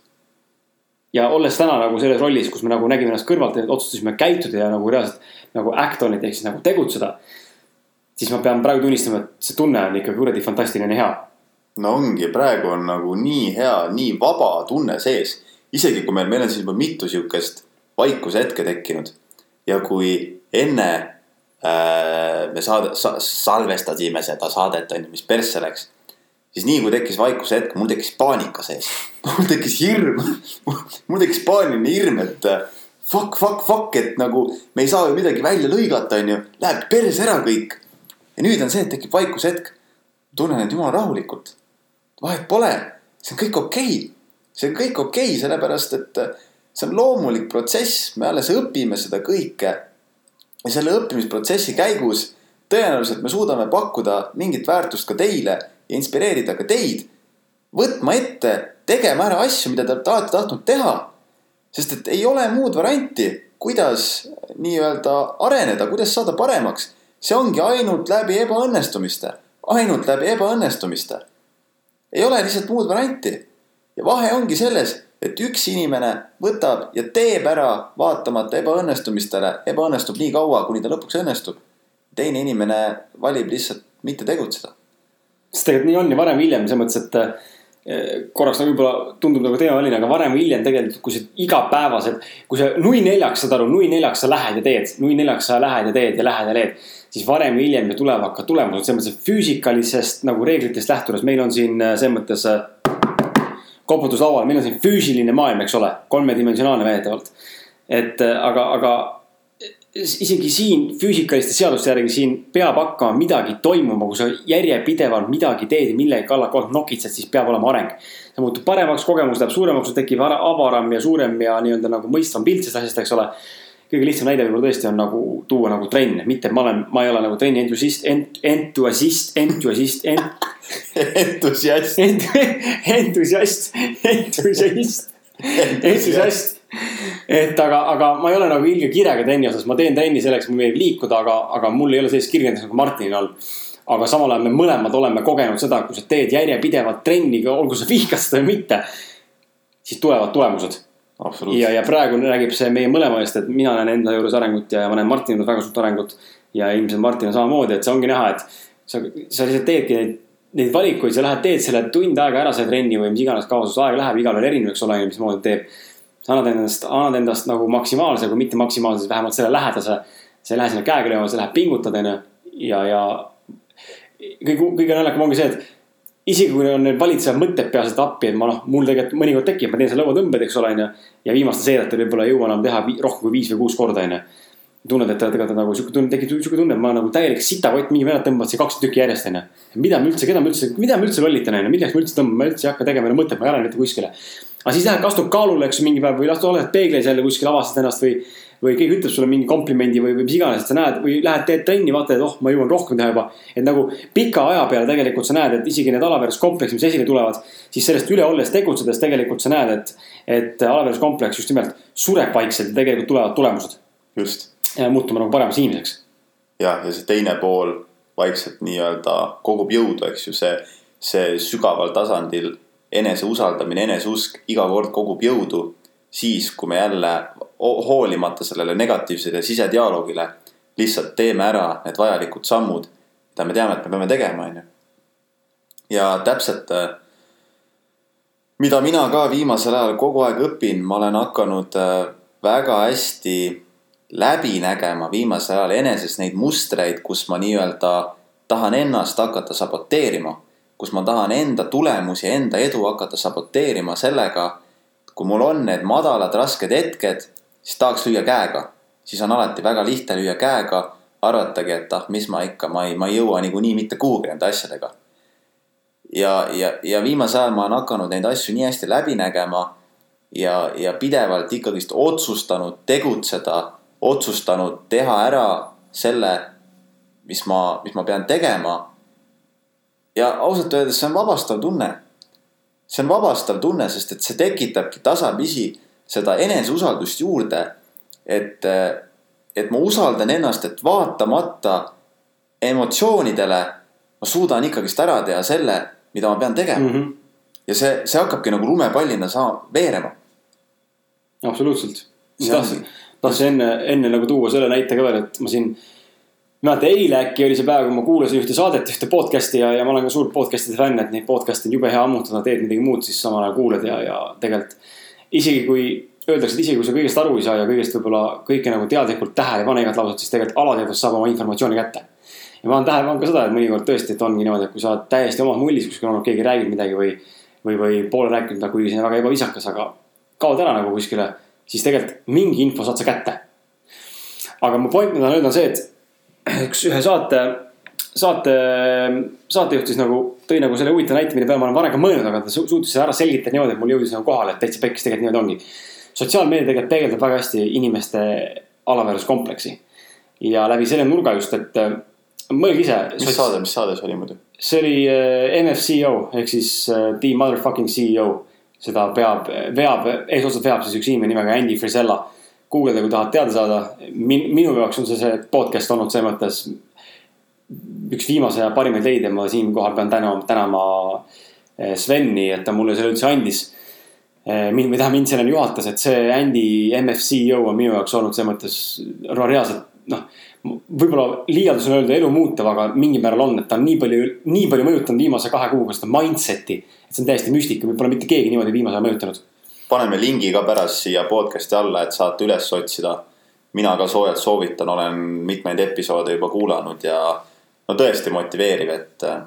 ja olles täna nagu selles rollis, kus me nagu nägime ennast kõrvalt ja otsustasime käituda ja nagu reaalselt nagu act on it ehk siis nagu tegutseda. siis ma pean praegu tunnistama, et see tunne on ikka kuradi fantastiline hea. No ongi, praegu on nagu nii hea, nii vaba tunne sees. isegi kui meil, meil on siin juba mitu siukest vaikuse hetke tekkinud ja kui enne äh, me saade sa,, salvestasime seda saadet on ju, mis persse läks siis nii kui tekkis vaikuse hetk, mul tekkis paanika sees. (laughs) mul tekkis hirm, (laughs) mul tekkis paaniline hirm, et äh, fuck, fuck, fuck, et nagu me ei saa ju midagi välja lõigata, onju. Läheb perse ära kõik. ja nüüd on see, et tekib vaikushetk. tunnen end jumala rahulikult. Vahet pole, see on kõik okei okay.. see on kõik okei okay,, sellepärast et äh, see on loomulik protsess, me alles õpime seda kõike. ja selle õppimisprotsessi käigus tõenäoliselt me suudame pakkuda mingit väärtust ka teile ja inspireerida ka teid võtma ette, tegema ära asju, mida te olete tahtnud teha. sest et ei ole muud varianti, kuidas nii-öelda areneda, kuidas saada paremaks. see ongi ainult läbi ebaõnnestumiste, ainult läbi ebaõnnestumiste. Ei ole lihtsalt muud varianti. ja vahe ongi selles, et üks inimene võtab ja teeb ära vaatamata ebaõnnestumistele, ebaõnnestub nii kaua, kuni ta lõpuks õnnestub. teine inimene valib lihtsalt mitte tegutseda. sest tegelikult nii on ja varem või hiljem selles mõttes, et eh, korraks nagu võib-olla tundub nagu teemaväline, aga varem või hiljem tegelikult, kui sa igapäevaselt, kui sa nui neljaks saad aru, nui neljaks sa lähed ja teed, nui neljaks sa lähed ja teed ja lähed ja teed. Siis varem või hiljem ju tulevad ka tulemused, selles mõttes, et füüsikalisest nagu reeglitest lähtudes, meil on siin eh, selles mõttes eh, koputuslaual, meil on siin füüsiline maailm, eks ole, kolmedimensionaalne väidetavalt. et eh, aga, aga isegi siin füüsikaliste seaduste järgi siin peab hakkama midagi toimuma, kui sa järjepidevalt midagi teed ja millegi kallal kogu aeg nokitsed, siis peab olema areng. see muutub paremaks, kogemus läheb suuremaks, tekib ara- avaram ja suurem ja nii-öelda nagu mõistvam pilt sellest asjast, eks ole. Kõige lihtsam näide võib-olla tõesti on nagu tuua nagu trenn, mitte ma olen, ma ei ole nagu trenni entusiast, entusiast, entusiast, (laughs) entusiast. entusiast, entusiast, entusiast. et aga, aga ma ei ole nagu ilge kirega trenni osas, ma teen trenni selleks, mulle meeldib liikuda, aga, aga mul ei ole sellist kirge näiteks nagu Martinil all. aga samal ajal me mõlemad oleme kogenud seda, kui sa teed järjepidevalt trenni, olgu sa vihkad seda või mitte. siis tulevad tulemused ja, ja praegu räägib see meie mõlema eest, et mina näen enda juures arengut ja ma näen Martini juures väga suurt arengut. ja ilmselt Martin on samamoodi, et see ongi näha, et sa, sa lihtsalt teedki neid, neid valikuid, sa lähed, teed selle tund aega ära selle trenni või mis iganes kaua sul aeg läheb, igalühel erinev, eks ole, mismoodi teeb. sa annad endast, annad endast nagu maksimaalse, kui mitte maksimaalse, siis vähemalt selle lähedase. sa ei lähe sinna käega lööma, sa lähed pingutad, onju. ja, ja kõige, kõige naljakam ongi see, et isegi kui on need valitsevad mõtted peas, et appi, et ma noh, mul tegelikult mõnikord tekib, ma teen seal lõuatõmbed, eks ole, onju. ja viimaste seedetel võib-olla ei jõua enam teha rohkem kui viis või kuus korda, onju. tunned, et tegelikult nagu sihuke tunne, tekib sihuke tunne, et ma nagu täielik sitakott, mingi vennad tõmbavad siia kaks tükki järjest, onju. mida ma üldse, keda ma üldse, mida ma üldse lollitan, onju, milleks ma üldse tõmban, ma üldse ei hakka tegema mõtet, ma ei arene mitte kuskile. aga siis lähed, astud kaalule, eks mingi päev või las oled peeglis jälle kuskil avastad ennast või või keegi ütleb sulle mingi komplimendi või, või mis iganes, et sa näed või lähed teed trenni, vaatad, et oh, ma jõuan rohkem teha juba. et nagu pika aja peale tegelikult sa näed, et isegi need alaväärsuskompleksid, mis esile tulevad, siis sellest üle olles tegutsedes tegelikult sa näed, et, et alaväärsuskompleks just nimelt sureb vaikselt ja tegelikult tulevad tulemused. just muutuma nagu paremaks inimeseks. jah, ja see teine pool vaikselt nii-öelda kogub jõudu, eks ju, see, see sügaval tasandil eneseusaldamine, eneseusk iga kord kogub jõudu. siis, kui me jälle ho- hoolimata sellele negatiivsele sisedialoogile lihtsalt teeme ära need vajalikud sammud, mida me teame, et me peame tegema, onju. ja täpselt, mida mina ka viimasel ajal kogu aeg õpin, ma olen hakanud äh, väga hästi läbi nägema viimasel ajal eneses neid mustreid, kus ma nii-öelda tahan ennast hakata saboteerima. kus ma tahan enda tulemusi, enda edu hakata saboteerima sellega, kui mul on need madalad, rasked hetked, siis tahaks lüüa käega. siis on alati väga lihtne lüüa käega, arvatagi, et ah, mis ma ikka, ma ei, ma ei jõua niikuinii mitte kuhugi nende asjadega. ja, ja, ja viimasel ajal ma olen hakanud neid asju nii hästi läbi nägema ja, ja pidevalt ikkagist otsustanud tegutseda, otsustanud teha ära selle, mis ma, mis ma pean tegema. ja ausalt öeldes see on vabastav tunne. See on vabastav tunne, sest et see tekitabki tasapisi seda eneseusaldust juurde. et, et ma usaldan ennast, et vaatamata emotsioonidele ma suudan ikkagist ära teha selle, mida ma pean tegema mm. -hmm. ja see, see hakkabki nagu lumepallina saa-, veerema. absoluutselt. Tahtsin, tahtsin enne, enne nagu tuua selle näite ka veel, et ma siin. mäleta, eile äkki oli see päev, kui ma kuulasin ühte saadet, ühte podcast'i ja, ja ma olen ka suur podcast'ide fänn, et neid podcast'e on jube hea ammutada, teed midagi muud, siis samal ajal kuulad ja, ja tegelikult. isegi kui öeldakse, et isegi kui sa kõigest aru ei saa ja kõigest võib-olla kõike nagu teadlikult tähele ei pane igat lauset, siis tegelikult alateadvus saab oma informatsiooni kätte. ja ma olen tähele pannud ka seda, et mõnikord tõesti, et ongi niimoodi, et kui sa oled täiesti omas mullis kuskil olnud, keegi räägib midagi või. või, või poole rääkinud, kuigi see on väga ebaviisakas, aga kaod ära nagu kuskile, siis tegelikult mingi info saad sa kätte. aga mu point, mida tahan öelda, on see, et üks ühe saate, saate, saatejuht siis nagu tõi nagu selle huvitava näite, mille peale ma olen varem ka mõelnud, aga ta suutis seda ära selgitada niimoodi, et mul jõudis nagu kohale, et täitsa pekkis tegelikult niimoodi ongi sotsiaalmeedia tegelikult peegeldab väga hästi inimeste alaväärsuskompleksi. ja läbi selle nurga just, et äh, mõelge ise. mis saade, mis saade see oli muidu? see oli äh, MFCEO ehk siis äh, The Motherfucking CEO. seda peab, veab, eesotsas veab siis üks inimene nimega Andy Frisella. Guugeldage, kui tahate teada saada Min,. minu jaoks on see, see podcast olnud selles mõttes üks viimase aja parimaid leide, ma siinkohal pean tänama, tänama Sveni, et ta mulle selle üldse andis Eh, mind tähendab mind selleni juhatas, et see Andy MFCEO on minu jaoks olnud selles mõttes reaalselt noh. võib-olla liialdus on öelda elu muutev, aga mingil määral on, et ta on nii palju, nii palju mõjutanud viimase kahe kuuga seda mindset'i. et see on täiesti müstika, pole mitte keegi niimoodi viimasel ajal mõjutanud. Paneme lingi ka pärast siia podcast'i alla, et saate üles otsida. mina ka soojalt soovitan, olen mitmeid episoode juba kuulanud ja no tõesti motiveeriv, et äh,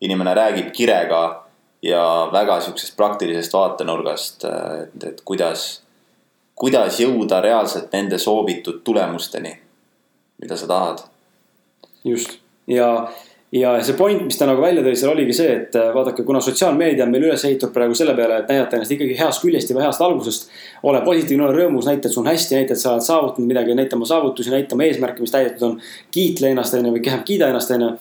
inimene räägib kirega ja väga sihukesest praktilisest vaatenurgast, et, et kuidas, kuidas jõuda reaalselt nende soovitud tulemusteni, mida sa tahad. just ja, ja see point, mis ta nagu välja tõi, seal oligi see, et vaadake, kuna sotsiaalmeedia on meil üles ehitatud praegu selle peale, et näidata ennast ikkagi heast küljest ja heast algusest. ole positiivne, ole rõõmus, näita, et sul on hästi, näita, et sa oled saavutanud midagi, näita oma saavutusi, näita oma eesmärke, mis täidetud on. kiitle ennast, onju, või kiida ennast, onju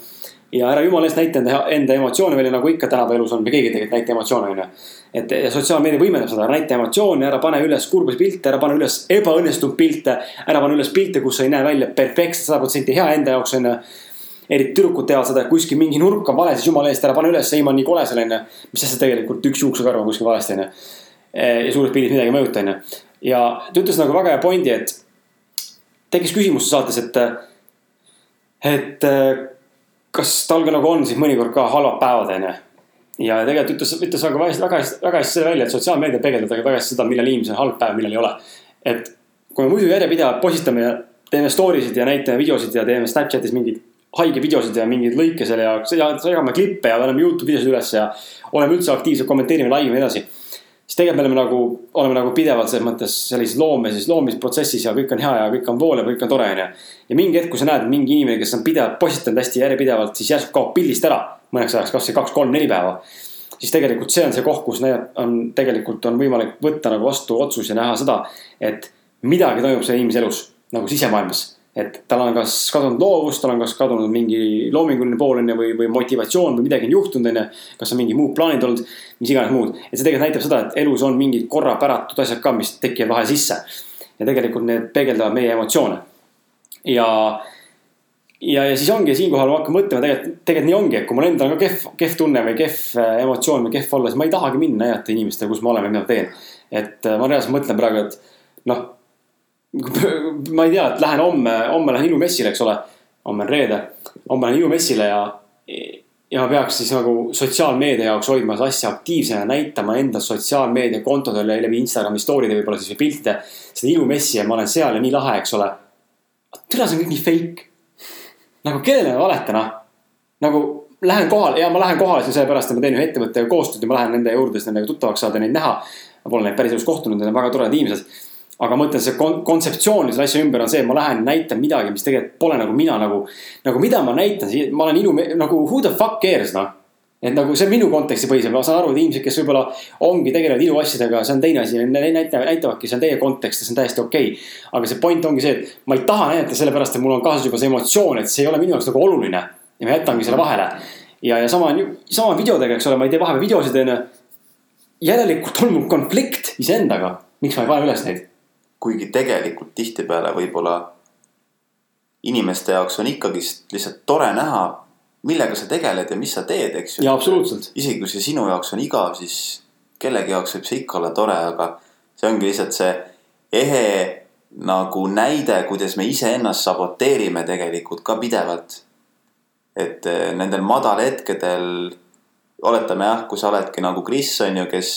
ja ära jumala eest näita enda, enda emotsioone välja, nagu ikka tänapäeva elus on, me keegi tegelikult näita emotsioone, onju. et sotsiaalmeedia võimendab seda, näita emotsioone, ära pane üles kurbasid pilte, ära pane üles ebaõnnestunud pilte. ära pane üles pilte, kus sa ei näe välja perfektselt sada protsenti hea enda jaoks, onju. Eriti tüdrukud teevad seda, et kuskil mingi nurk on vale, siis jumala eest ära pane üles, ei ma nii kole seal, onju. mis et tegelikult üks juuksekarv on kuskil valesti, onju. ja suures pildis midagi ei mõjuta, onju. ja ta ütles nagu väga hea pointi, et tekkis küsimus saates, et, et kas tal ka nagu on siis mõnikord ka halvad päevad, onju. ja tegelikult ütles, ütles väga, väga, väga, väga hästi selle välja, et sotsiaalmeedia peegeldab väga hästi seda, millal inimesel on halb päev, millal ei ole. et kui me muidu järjepidevalt postitame ja teeme story sid ja näitame videosid ja teeme Snapchatis mingeid haige videosid ja mingeid lõike selle jaoks ja jagame klippe ja paneme Youtube videosid üles ja oleme üldse aktiivsed, kommenteerime laivi ja nii edasi siis tegelikult me oleme nagu, oleme nagu pidevalt selles mõttes sellises loomises, loomisprotsessis ja kõik on hea ja kõik on pool ja kõik on tore, onju. ja mingi hetk, kui sa näed, mingi inimene, kes on pidevalt postitanud hästi järjepidevalt, siis järsku kaob pildist ära mõneks ajaks, kasvõi kaks, kolm, neli päeva. siis tegelikult see on see koht, kus on, tegelikult on võimalik võtta nagu vastu otsus ja näha seda, et midagi toimub selle inimese elus nagu sisemaailmas et tal on kas kadunud loovus, tal on kas kadunud mingi loominguline pool on ju või, või motivatsioon või midagi on juhtunud, on ju. kas on mingi muud plaanid olnud, mis iganes muud. et see tegelikult näitab seda, et elus on mingid korrapäratud asjad ka, mis tekivad vahel sisse. ja tegelikult need peegeldavad meie emotsioone. ja, ja, ja siis ongi siinkohal ma hakkan mõtlema, tegelikult, tegelikult nii ongi, et kui mul endal on ka kehv, kehv tunne või kehv äh, emotsioon või kehv olla, siis ma ei tahagi minna näidata inimestele, kus olen või mida ma teen. et äh, ma reaalselt mõtlen praegu, et noh ma ei tea, et lähen homme, homme lähen ilumessile, eks ole. homme on reede, homme lähen ilumessile ja, ja ma peaks siis nagu sotsiaalmeedia jaoks hoidma seda asja aktiivsena, näitama enda sotsiaalmeediakontodele läbi Instagrami story'de võib-olla siis või piltide. seda ilumessi ja ma olen seal ja nii lahe, eks ole. türa, see on kõik nii fake. nagu kellele ma valetan, ah. nagu lähen kohale ja ma lähen kohale siin sellepärast, et ma teen ühe ettevõttega koostööd ja ma lähen nende juurde, siis nendega tuttavaks saada, neid näha. ma pole neid päris elus kohtunud, need on väga toredad inimesed aga ma ütlen, see kontseptsioon selle asja ümber on see, et ma lähen näitan midagi, mis tegelikult pole nagu mina nagu, nagu mida ma näitan, ma olen ilu, nagu who the fuck cares noh. et nagu see on minu konteksti põhiselt, ma saan aru, et inimesed, kes võib-olla ongi tegelevad iluasjadega, see on teine asi, näitavad, näitavadki, see on teie kontekst ja see on täiesti okei okay.. aga see point ongi see, et ma ei taha näidata sellepärast, et mul on kaasas juba see emotsioon, et see ei ole minu jaoks nagu oluline. ja ma jätangi selle vahele. ja, ja sama on ju, sama videodega, eks ole, ma ei tee vahepeal videosid onju. järelikult on mul konflikt iseendaga, miks ma ei pane üles neid kuigi tegelikult tihtipeale võib-olla inimeste jaoks on ikkagist lihtsalt tore näha, millega sa tegeled ja mis sa teed, eks ju. jaa, absoluutselt. isegi kui see sinu jaoks on igav, siis kellegi jaoks võib see ikka olla tore, aga see ongi lihtsalt see ehe nagu näide, kuidas me iseennast saboteerime tegelikult ka pidevalt. et eh, nendel madalhetkedel, oletame jah, kui sa oledki nagu Kris on ju, kes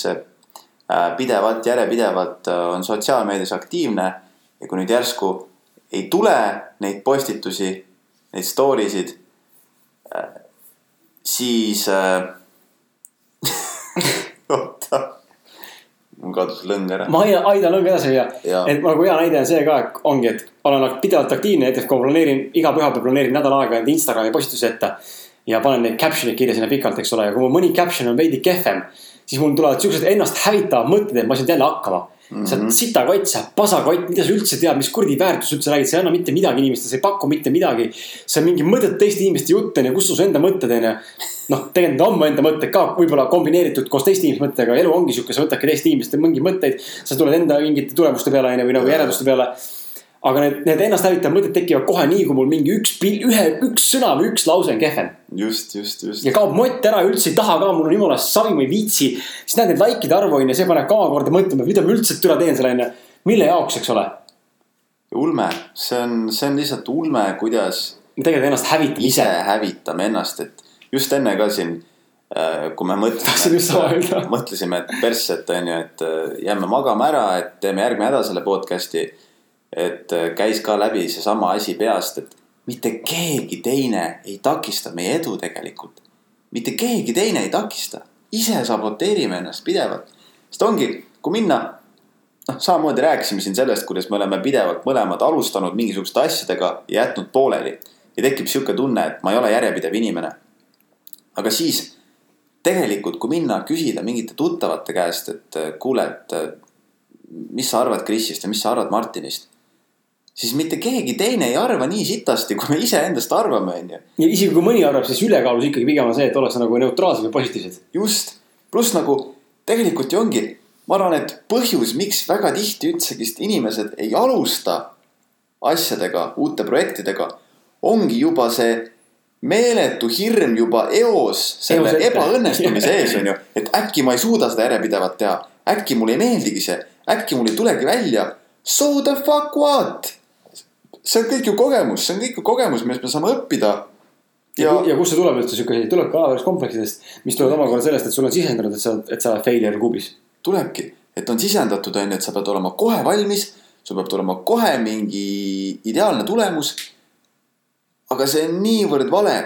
pidevalt, järjepidevalt äh, on sotsiaalmeedias aktiivne ja kui nüüd järsku ei tule neid postitusi, neid story sid, siis äh. (laughs) oota, mul kadus lõng ära. ma aidan, aidan lõnga edasi Jaa. et nagu hea näide on see ka, et ongi, et olen pidevalt aktiivne, näiteks kui ma planeerin iga pühapäev planeerin nädal aega enda Instagrami postituse ette. ja panen neid caption'e kirja sinna pikalt, eks ole, ja kui mul mõni caption on veidi kehvem, siis mul tulevad siuksed ennast hävitavad mõtted, et ma ei saanud jälle hakkama mm. -hmm. sa oled sitakott, sa oled pasakott, mida sa üldse tead, mis kuradi väärtus üldse räägid, sa ei anna mitte midagi inimestele, sa ei paku mitte midagi. see on mingi mõttetu teiste inimeste jutt on ju, kus sul su enda mõtted on ju. noh, tegelikult on mu enda mõtted ka võib-olla kombineeritud koos teiste inimeste mõttedega, elu ongi sihuke, sa võtadki teiste inimeste mingeid mõtteid. sa tuled enda mingite tulemuste peale on ju või nagu järelduste peale. Aga need, need ennast hävitavad mõtted tekivad kohe nii, kui mul mingi üks, ühe, üks sõna või üks lause on kehvem just, just, just ja. kaob mott ära, üldse ei taha ka, mul on jumala savi, ma ei viitsi. siis näed neid likeide arvu on ju, see paneb ka omakorda mõtlema, mida ma üldse türa teen seal on ju. mille jaoks, eks ole. ulme, see on, see on lihtsalt ulme, kuidas me tegelikult ennast hävitame ise ise. hävitame ennast, et just enne ka siin, kui me mõtlesime mõtlesime, et persse, et on ju, et äh, jääme magama ära, et teeme järgmine nädal selle podcast'i. Et äh, käis ka läbi seesama asi peast, et mitte keegi teine ei takista meie edu tegelikult. mitte keegi teine ei takista, ise saboteerime ennast pidevalt, sest ongi, kui minna noh, samamoodi rääkisime siin sellest, kuidas me oleme pidevalt mõlemad alustanud mingisuguste asjadega ja jätnud pooleli. ja tekib sihuke tunne, et ma ei ole järjepidev inimene. aga siis tegelikult, kui minna küsida mingite tuttavate käest, et äh, kuule, et äh, mis sa arvad Krisist ja mis sa arvad Martinist. Siis mitte keegi teine ei arva nii sitasti, kui me iseendast arvame, onju. ja isegi kui mõni arvab, siis ülekaalus ikkagi pigem on see, et ollakse nagu neutraalsed või positiivsed. just, pluss nagu tegelikult ju ongi, ma arvan, et põhjus, miks väga tihti üldsegi inimesed ei alusta asjadega, uute projektidega, ongi juba see meeletu hirm juba eos selle Eos ebaõnnestumise (laughs) ees on ju, et äkki ma ei suuda seda järjepidevalt teha, äkki mulle ei meeldigi see, äkki mul ei tulegi välja. So the fuck what? See on kõik ju kogemus, see on kõik ju kogemus, millest me saame õppida. ja, ja kust see tuleb üldse siuke asi, tulebki alaväärsuskompleksidest, mis tulevad omakorda sellest, et sul on sisendunud, et sa, et sa oled failure kuubis. tulebki, et on sisendatud, on ju, et sa pead olema kohe valmis, sul peab tulema kohe mingi ideaalne tulemus. aga see on niivõrd vale,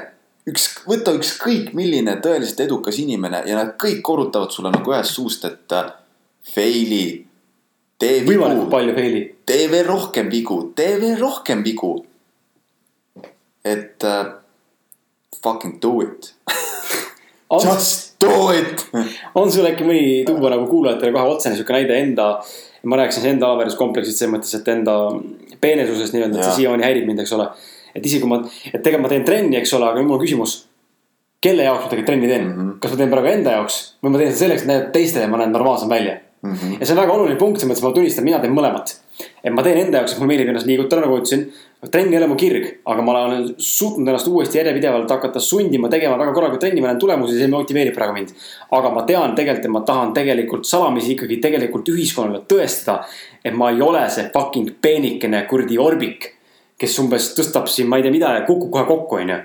üks, võta ükskõik milline tõeliselt edukas inimene ja nad kõik korrutavad sulle nagu ühest suust, et äh, fail'i. Tee vigu, tee veel rohkem vigu, tee veel rohkem vigu. et uh, fucking do it, just do it on sul äkki mõni tuua nagu kuulajatele kohe otsene siuke näide enda, ma rääkisin enda alaväärsuskompleksist selles mõttes, et enda peenesusest nii-öelda, et see siiamaani häirib mind, eks ole. et isegi kui ma, et tegelikult ma teen trenni, eks ole, aga mul on küsimus. kelle jaoks ma tegelikult trenni teen mm. -hmm. kas ma teen praegu enda jaoks või ma teen seda selleks, et näidata teistele, ma näen normaalsem välja mm. -hmm. ja see on väga oluline punkt, selles mõttes ma tunnistan, mina teen mõlemat. et ma teen enda jaoks, et mulle meeldib ennast liigutada, nagu ütlesin. trenn ei ole mu kirg, aga ma olen suutnud ennast uuesti järjepidevalt hakata sundima tegema väga korralikult trenni, ma näen tulemusi, see motiveerib praegu mind. aga ma tean tegelikult, et ma tahan tegelikult salamisi ikkagi tegelikult ühiskonnale tõestada, et ma ei ole see fucking peenikene kuradi orbik, kes umbes tõstab siin, ma ei tea mida ja kukub kohe kokku, onju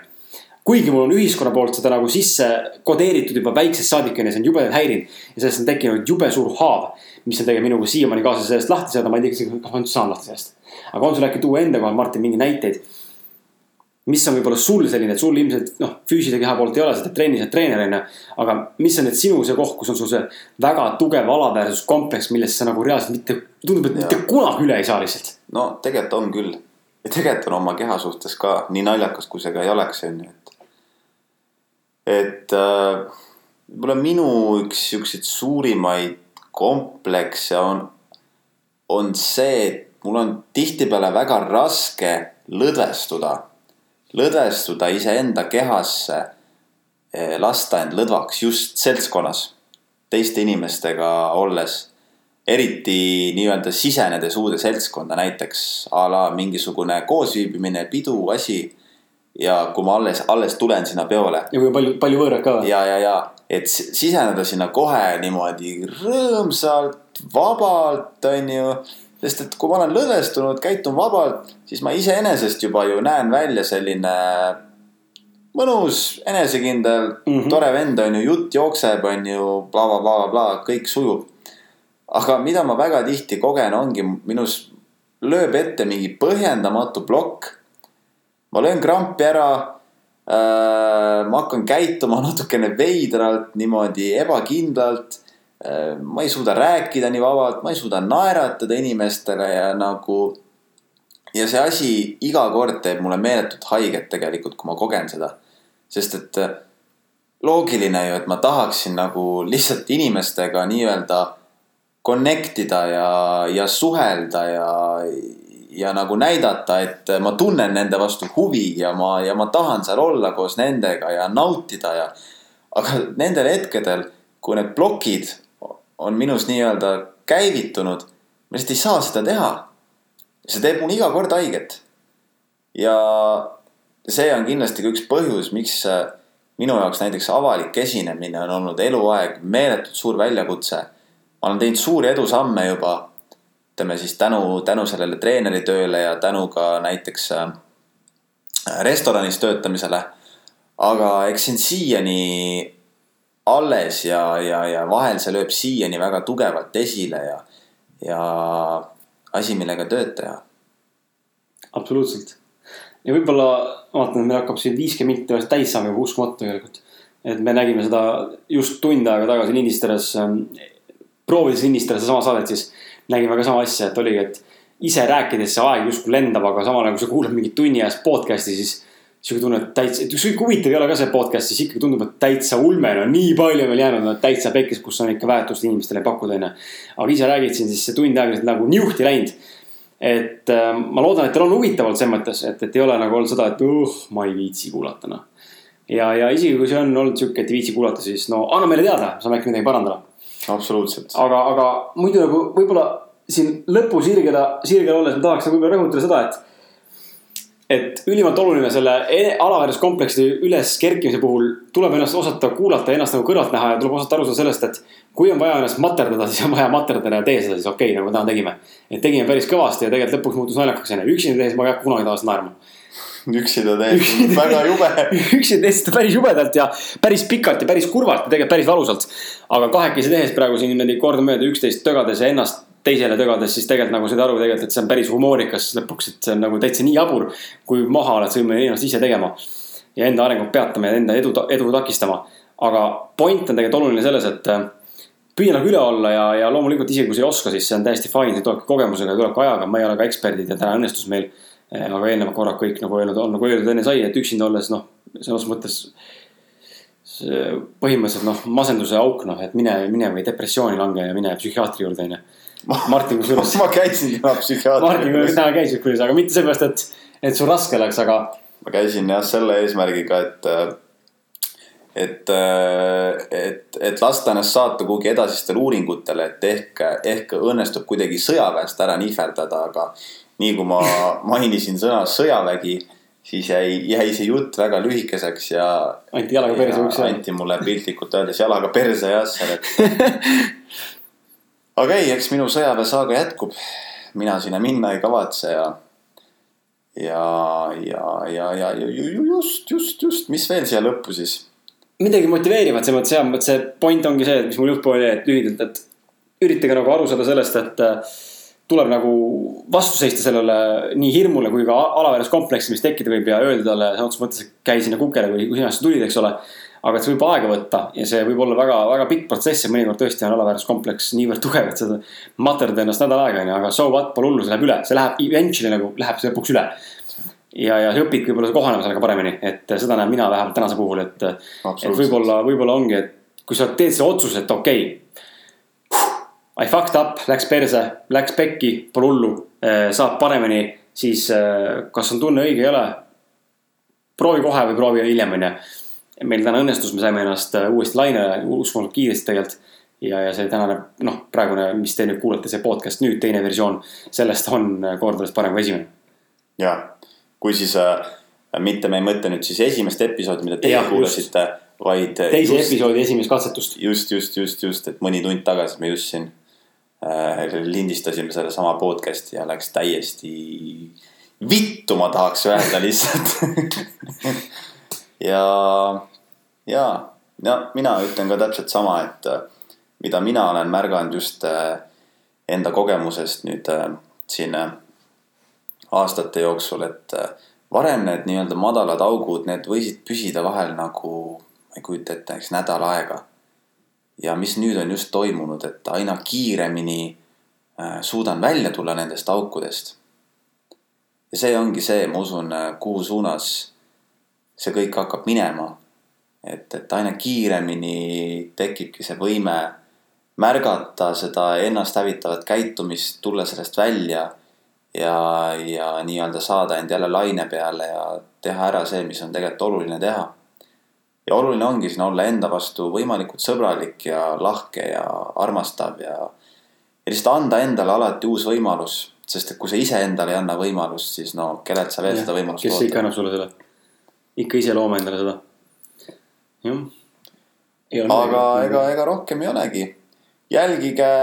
kuigi mul on ühiskonna poolt seda nagu sisse kodeeritud juba väiksest saadik onju, see on jubedalt häirinud. ja sellest on tekkinud jube suur haav, mis on tegelikult minuga siiamaani kaasa sellest lahti saada, ma ei tea, kas ma üldse saan lahti sellest. aga on sul äkki tuua enda kohal, Martin, mingeid näiteid? mis on võib-olla sul selline, et sul ilmselt noh, füüsilise keha poolt ei ole, teed trenni, sa oled treener onju. aga mis on nüüd sinu see koht, kus on sul see väga tugev alaväärsuskompleks, millest sa nagu reaalselt mitte, tundub, et mitte Jaa. kunagi üle ei saa lihtsalt. no tegelikult on küll ja tegelikult on oma keha suhtes ka nii naljakas, kui see ka ei oleks, on ju, et. Et äh, võib-olla minu üks siukseid suurimaid komplekse on, on see, et mul on tihtipeale väga raske lõdvestuda, lõdvestuda iseenda kehasse, lasta end lõdvaks just seltskonnas, teiste inimestega olles eriti nii-öelda sisenedes uude seltskonda, näiteks a la mingisugune koosviibimine, pidu, asi. Ja kui ma alles, alles tulen sinna peole ja kui palju, palju võõrad ka. ja, ja, ja et si- siseneda sinna kohe niimoodi rõõmsalt, vabalt, onju. sest et kui ma olen lõdvestunud, käitun vabalt, siis ma iseenesest juba ju näen välja selline mõnus, enesekindel mm. -hmm. tore vend on ju, jutt jookseb, on ju bla,, blablabla, kõik sujub. aga mida ma väga tihti kogen, ongi minus lööb ette mingi põhjendamatu plokk. Ma löön krampi ära äh,. ma hakkan käituma natukene veidralt, niimoodi ebakindlalt äh,. ma ei suuda rääkida nii vabalt, ma ei suuda naeratada inimestele ja nagu. ja see asi iga kord teeb mulle meeletult haiget tegelikult, kui ma kogen seda. sest et äh, loogiline ju, et ma tahaksin nagu lihtsalt inimestega nii-öelda connect ida ja, ja suhelda ja, ja nagu näidata, et ma tunnen nende vastu huvi ja ma, ja ma tahan seal olla koos nendega ja nautida ja. aga nendel hetkedel, kui need plokid on minus nii-öelda käivitunud, ma lihtsalt ei saa seda teha. see teeb mulle iga kord haiget. ja see on kindlasti ka üks põhjus, miks minu jaoks näiteks avalik esinemine on olnud eluaeg meeletult suur väljakutse ma olen teinud suuri edusamme juba, ütleme siis tänu, tänu sellele treeneritööle ja tänu ka näiteks äh, restoranis töötamisele. aga eks see on siiani alles ja, ja, ja vahel see lööb siiani väga tugevalt esile ja, ja asi, millega tööd teha. absoluutselt. ja võib-olla vaatan, et meil hakkab siin viiskümmend minti täis saama juba uskumatu tegelikult. et me nägime seda just tund aega tagasi lindistades ähm, proovides lindistada sedasama saadet, siis nägime ka sama asja, et oligi, et ise rääkides see aeg justkui lendab, aga samal ajal, kui sa kuulad mingit tunni ajast podcast'i, siis sihuke tunne, et täitsa, et ükskõik huvitav ei ole ka see podcast, siis ikkagi tundub, et täitsa ulme, no nii palju on veel jäänud, no täitsa pekkis, kus on ikka väärtust inimestele pakkuda, onju. aga ise räägid siin, siis see tund aega nagu niuhti läinud. et äh, ma loodan, et teil on huvitav olnud selles mõttes, et, et ei ole nagu olnud seda, et uh, ma ei viitsi kuulata, noh. ja, ja isegi kui see on olnud sihuke, et ei viitsi kuulata, siis no anna meile teada, saame äkki midagi parandada absoluutselt. aga, aga muidu nagu võib-olla siin lõpu sirgele, sirgel olles ma tahaks nagu võib-olla rõhutada seda, et. et ülimalt oluline selle e-, alaväärsuskompleksi üles kerkimise puhul tuleb ennast osata kuulata ja ennast nagu kõrvalt näha ja tuleb osata aru saada sellest, et. kui on vaja ennast materdada, siis on vaja materdada ja tee seda siis okei okay,, nagu me täna tegime. et tegime päris kõvasti ja tegelikult lõpuks muutus naljakaks onju, üksinda tehes ma ei hakka kunagi tavaliselt naerma üksinda teed väga jube. (laughs) üksinda teed seda päris jubedalt ja päris pikalt ja päris kurvalt ja tegelikult päris valusalt. aga kahekesi tehes praegu siin niimoodi kordamööda üksteist tögades ja ennast teisele tögades, siis tegelikult nagu said aru tegelikult, et see on päris humoorikas lõpuks, et see on nagu täitsa nii jabur. kui maha oled võimeline ennast ise tegema. ja enda arengut peatama ja enda edu, edu takistama. aga point on tegelikult oluline selles, et äh, püüa nagu üle olla ja, ja loomulikult isegi kui sa ei oska, siis see on täiesti fine, see tulebki kogemusega ja tuleb ka ajaga, me ei ole ka eksperdid ja täna õnnestus meil aga eelnevad korrad kõik nagu öelnud on, nagu öeldud enne sai, et üksinda olles noh, selles mõttes. põhimõtteliselt noh, masenduse auk noh, et mine, mine või depressiooni lange ja mine psühhiaatri juurde onju. Martin kusjuures. (laughs) ma käisin täna psühhiaatri juures. Martin kusjuures täna käis kusjuures, aga mitte sellepärast, et, et sul raske läks, aga. ma käisin jah selle eesmärgiga, et et, et, et lasta ennast saata kuhugi edasistele uuringutele, et ehk, ehk õnnestub kuidagi sõjaväest ära nihverdada, aga nii kui ma mainisin sõna sõjavägi, siis jäi, jäi see jutt väga lühikeseks ja. anti jalaga perse üks. anti mulle piltlikult öeldes jalaga perse jah, seal, et. (laughs) aga ei, eks minu sõjaväesaaga jätkub. mina sinna minna ei kavatse ja. ja, ja, ja, ja just, just, just, mis veel siia lõppu siis? midagi motiveerivat selles mõttes jah, see point ongi see, mis mul juhtpool oli, et lühidalt, et üritage nagu aru saada sellest, et tuleb nagu vastu seista sellele nii hirmule kui ka alaväärsuskompleksi, mis tekkida võib ja öelda talle sõna otseses mõttes, et käi sinna kukele või kui sina sa tulid, eks ole. aga et see võib aega võtta ja see võib olla väga, väga pikk protsess ja mõnikord tõesti on alaväärsuskompleks niivõrd tugev, et sa materdad ennast nädal aega onju, aga so what, pole hullu, see läheb üle, see läheb eventually nagu läheb see lõpuks üle. ja, ja sa õpid võib-olla kohanema sellega paremini, et seda näen mina vähemalt tänase puhul, et, et võib-olla, võib-olla ongi, et kui sa teed selle otsuse, et okei okay, I fucked up, läks perse, läks pekki, pole hullu, äh, saab paremini, siis äh, kas on tunne õige, ei ole. proovi kohe või proovi hiljem, onju. meil täna õnnestus, me saime ennast äh, uuesti lainele uskumatult kiiresti tegelikult. ja, ja see tänane, noh, praegune, mis te nüüd kuulate, see podcast nüüd, teine versioon, sellest on kordades parem kui esimene. ja, kui siis äh, mitte me ei mõtle nüüd siis esimest episoodi, mida teie kuulasite, vaid. teise just, episoodi esimest katsetust. just, just, just, just, et mõni tund tagasi me just siin lindistasime sedasama podcast'i ja läks täiesti vittu, ma tahaks öelda lihtsalt ja, ja, ja mina ütlen ka täpselt sama, et äh, mida mina olen märganud just äh, enda kogemusest nüüd äh, siin äh, aastate jooksul, et äh, varem need nii-öelda madalad augud, need võisid püsida vahel nagu, ma ei kujuta ette, näiteks nädal aega. Ja mis nüüd on just toimunud, et aina kiiremini äh, suudan välja tulla nendest aukudest. ja see ongi see, ma usun, äh, kuhu suunas see kõik hakkab minema. et, et aina kiiremini tekibki see võime märgata seda ennast hävitavat käitumist, tulla sellest välja ja, ja nii-öelda saada end jälle laine peale ja teha ära see, mis on tegelikult oluline teha. Ja oluline ongi siin olla enda vastu võimalikult sõbralik ja lahke ja armastav ja, ja lihtsalt anda endale alati uus võimalus, sest et kui sa iseendale ei anna võimalust, siis no kellelt sa veel ja, seda võimalust kes ikka annab sulle selle? ikka ise loome endale seda. jah. aga ega, ega rohkem ei olegi. jälgige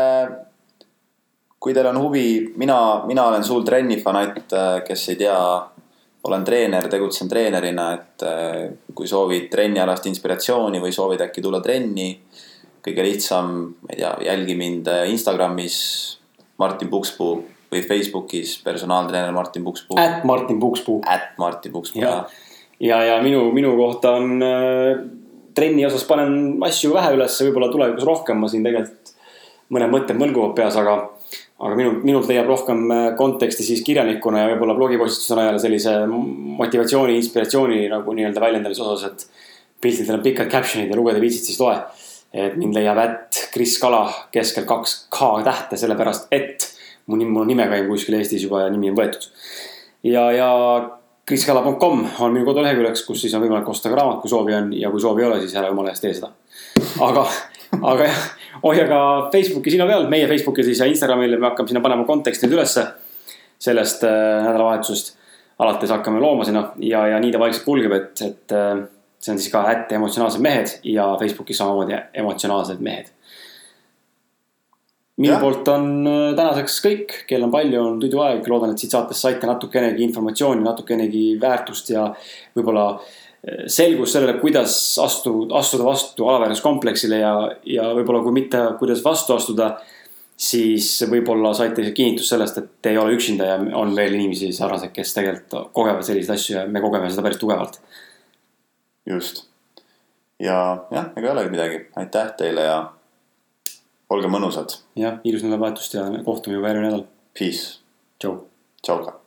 kui teil on huvi, mina, mina olen suur trennifanatt, kes ei tea, olen treener, tegutsen treenerina, et äh, kui soovid trennialast inspiratsiooni või soovid äkki tulla trenni. kõige lihtsam, ma ei tea, jälgi mind äh, Instagramis Martin Pukspuu või Facebookis personaaltreener Martin Pukspuu. At Martin Pukspuu. At Martin Pukspuu, jah. ja, ja, ja minu, minu kohta on äh, trenni osas panen asju vähe üles, võib-olla tulevikus rohkem, ma siin tegelikult mõned mõtted mõlguvad peas, aga aga minu, minult leiab rohkem äh, konteksti siis kirjanikuna ja võib-olla blogipostituse najal sellise motivatsiooni, inspiratsiooni nagu nii-öelda väljendamise osas, et piltidel on pikad caption'id ja lugeda viitsid, siis loe. et mind leiab ätt Kris Kala keskel kaks K tähte, sellepärast et mu nimi, mu nime käib kuskil Eestis juba ja nimi on võetud. ja, ja kriskala.com on minu koduleheküljeks, kus siis on võimalik osta ka raamat, kui soovi on ja kui soovi ei ole, siis ära jumala eest tee seda. aga, aga jah hoia ka Facebooki silma peal, meie Facebookil siis ja Instagramil me hakkame sinna panema kontekstid ülesse. sellest äh, nädalavahetusest alates hakkame looma sinna ja, ja nii ta vaikselt kulgeb, et, et äh, see on siis ka ätt emotsionaalsed mehed ja Facebookis samamoodi emotsionaalsed mehed. minu ja. poolt on äh, tänaseks kõik, kell on palju, on tuduaeg, loodan, et siit saatest saite natukenegi informatsiooni, natukenegi väärtust ja võib-olla äh, selgus sellele, kuidas astu, astuda vastu alaväärsuskompleksile ja, ja võib-olla kui mitte, kuidas vastu astuda. siis võib-olla saite kinnitust sellest, et te ei ole üksinda ja on veel inimesi sarnaseid, kes tegelikult kogevad selliseid asju ja me kogeme seda päris tugevalt. just ja jah, ega ei olegi midagi, aitäh teile ja olge mõnusad. jah, ilus nädalavahetust ja kohtume juba järgmine nädal. Peace. tšau. tšau ka